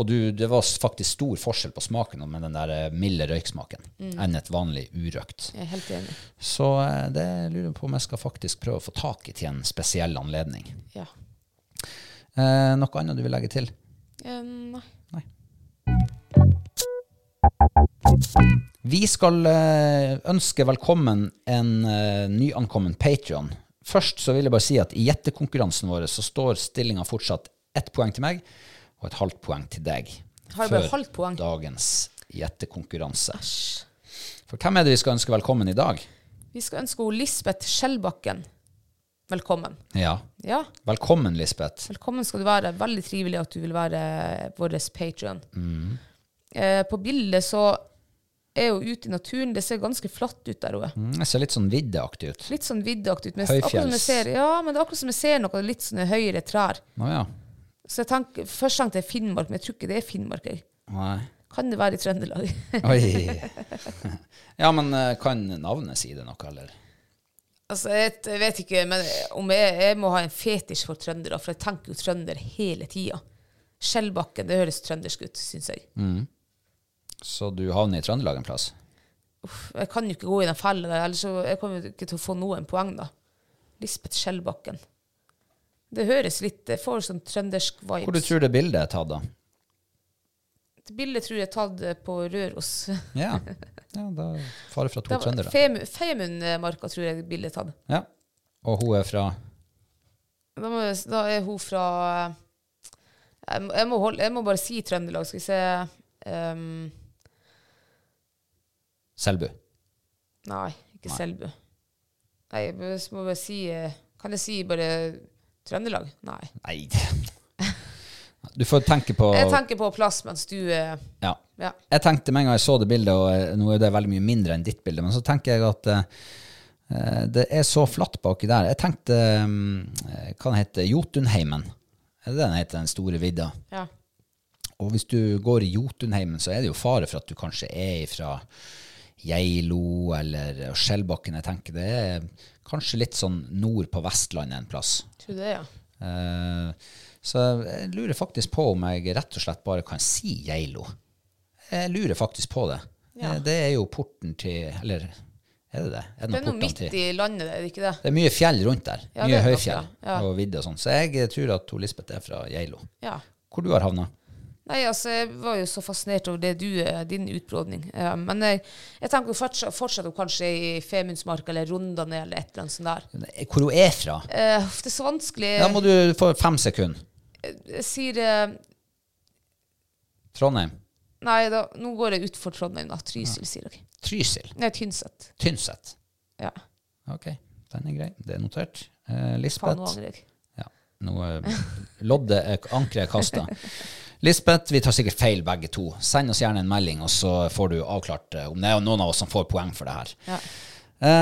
Og du, det var faktisk stor forskjell på smaken med den der eh, milde røyksmaken enn et vanlig urøkt. Jeg er helt enig. Så eh, det lurer jeg på om jeg skal faktisk prøve å få tak i til en spesiell anledning. Ja. Eh, noe annet du vil legge til? Eh, nei. Nei. Vi skal eh, ønske velkommen en eh, nyankommen Patreon. Først så vil jeg bare si at i gjettekonkurransen vår så står stillinga fortsatt ett poeng til meg og et halvt poeng til deg. Har jeg bare før halvt poeng? dagens gjettekonkurranse. For hvem er det vi skal ønske velkommen i dag? Vi skal ønske Lisbeth Skjellbakken velkommen. Ja, Ja, velkommen, Lisbeth. velkommen skal du være. Veldig trivelig at du vil være vår Patrion. Mm. Eh, på bildet så er hun ute i naturen. Det ser ganske flatt ut der hun er. Mm, Jeg ser litt sånn viddeaktig ut. Litt sånn viddeaktig ut. Men Høyfjells. ser, ja, men det er akkurat som jeg ser noe litt sånne høyere trær. Å ja. Så jeg tenker, Først tenkte jeg Finnmark, men jeg tror ikke det er Finnmark. jeg. Nei. Kan det være i Trøndelag? Oi. <laughs> Ja, men eh, kan navnet si det noe, eller? Altså, jeg, jeg vet ikke, men om jeg, jeg må ha en fetisj for trøndere, for jeg tenker jo trønder hele tida. Skjellbakken, det høres trøndersk ut, syns jeg. Så du havner i Trøndelag en plass? Uff, jeg kan jo ikke gå i den fella der, ellers så jeg kommer jo ikke til å få noen poeng, da. Lisbeth Skjellbakken. Det høres litt Jeg får sånn trøndersk vibes. Hvor du tror det bildet er tatt, da? Bildet tror jeg er tatt eh, på Røros. <laughs> Ja. ja da Fare fra to Det trøndere. Femundmarka tror jeg bildet er tatt. Ja. Og hun er fra Da, må, da er hun fra jeg må, jeg, må holde, jeg må bare si Trøndelag. Skal vi se um, Selbu. Nei, ikke Selbu. Nei, jeg må bare si eh, Kan jeg si bare Trøndelag? Nei. Nei <laughs> Du får tenke på Jeg tenker på plass mens du er... Ja. Ja. Jeg tenkte med en gang jeg så det bildet, og eh, nå er det veldig mye mindre enn ditt bilde, men så tenker jeg at uh, det er så flatt baki der. Jeg tenkte um, Hva den heter Jotunheimen? Er det den heter, den store vidda? ja. Og hvis du går i Jotunheimen, så er det jo fare for at du kanskje er fra Geilo eller Skjellbakken. Jeg tenker det er kanskje litt sånn nord på Vestlandet en plass. Tror det, ja. Eh, så jeg lurer faktisk på om jeg rett og slett bare kan si Geilo. Jeg lurer faktisk på det. Ja. Eh, Det er jo porten til Eller er det det? Er Det det er noe midt til? i landet, er det ikke det? Det er mye fjell rundt der. Ja, mye høyfjell ja. Og vidde og sånn. Så jeg tror at Lisbeth er fra Geilo. Ja. Hvor du har havna? Nei, altså, jeg var jo så fascinert over det du, eh, din utbrodning. Eh, men jeg, jeg tenker fortsatt, fortsatt kanskje i Femundsmark eller Rondane eller et eller annet sånt der. Hvor hun er fra? Eh, det er så vanskelig. Da må du få fem sekunder. Jeg sier eh, Trondheim. Nei, da, nå går jeg utfor Trondheim, da. Trysil, sier dere. Trysil. Nei, Tynset. Tynset. Ja. Ok, den er grei. Det er notert. Eh, Faen, nå Lisbeth. angrer jeg. Ja, nå er loddet er ankeret er kasta. <laughs> Lisbeth, vi tar sikkert feil begge to. Send oss gjerne en melding, og så får du avklart eh, om det er noen av oss som får poeng for det her. Ja.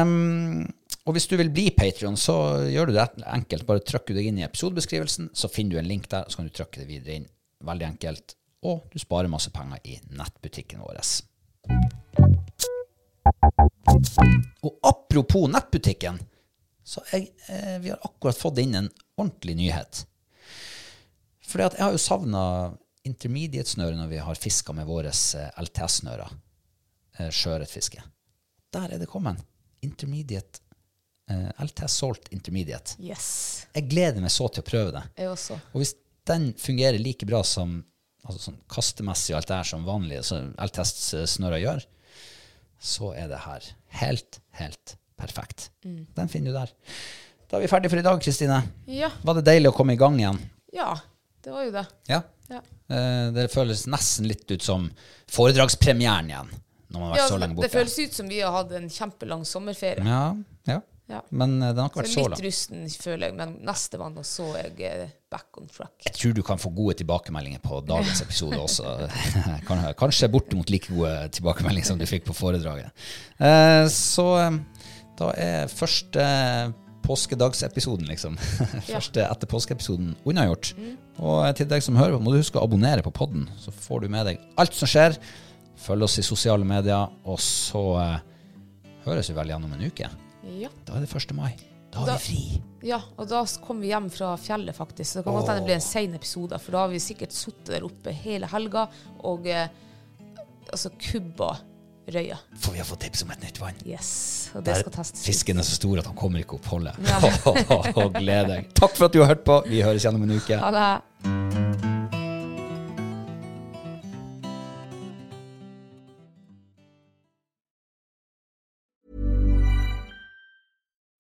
Um, og hvis du vil bli Patrion, så gjør du det enkelt. Bare trykker du deg inn i episodebeskrivelsen, så finner du en link der, så kan du trykke det videre inn. Veldig enkelt. Og du sparer masse penger i nettbutikken vår. Og apropos nettbutikken, så jeg, eh, vi har akkurat fått inn en ordentlig nyhet. Fordi at jeg har jo savna intermediate-snøre når vi har fiska med våre eh, LTS-snører. Eh, Sjøørretfiske. Der er det kommet. Intermediate. Eh, LTS Salt Intermediate. Yes. Jeg gleder meg så til å prøve det. Jeg også. Og hvis den fungerer like bra som altså sånn kastemessig og alt det her som vanlige LTS-snører gjør, så er det her helt, helt perfekt. Den finner du der. Da er vi ferdige for i dag, Kristine. Ja. Var det deilig å komme i gang igjen? ja, det var jo det. Ja. Ja. Eh, det føles nesten litt ut som foredragspremieren igjen, når man har vært Ja, så lenge borte. det føles ut som vi har hatt en kjempelang sommerferie. Ja, ja. Men eh, den har ikke vært så litt lang. rusten, føler jeg, men nestemann, og så er jeg eh, back on track. Jeg tror du kan få gode tilbakemeldinger på dagens episode også. <laughs> Kanskje bortimot like gode tilbakemeldinger som du fikk på foredraget. Eh, Så da er første påskedagsepisoden, liksom. <laughs> Første etter påskeepisoden unnagjort. Og til deg som hører på, må du huske å abonnere på podden, så får du med deg alt som skjer. Følg oss i sosiale medier, og så høres vi vel gjennom om en uke. Ja. Da er det 1. mai. Da har Da- vi fri. ja, og da kommer vi hjem fra fjellet, faktisk. Så det kan godt hende det blir en sein episode, for da har vi sikkert sittet der oppe hele helga og eh, altså kubba røya. For vi har fått tips om et nytt vann. Yes. Og det Der skal testes. Fisken er så stor at han kommer ikke opp holdet. Ja. <laughs> Gled deg. Takk for at du har hørt på. Vi høres igjen om en uke. Ha det.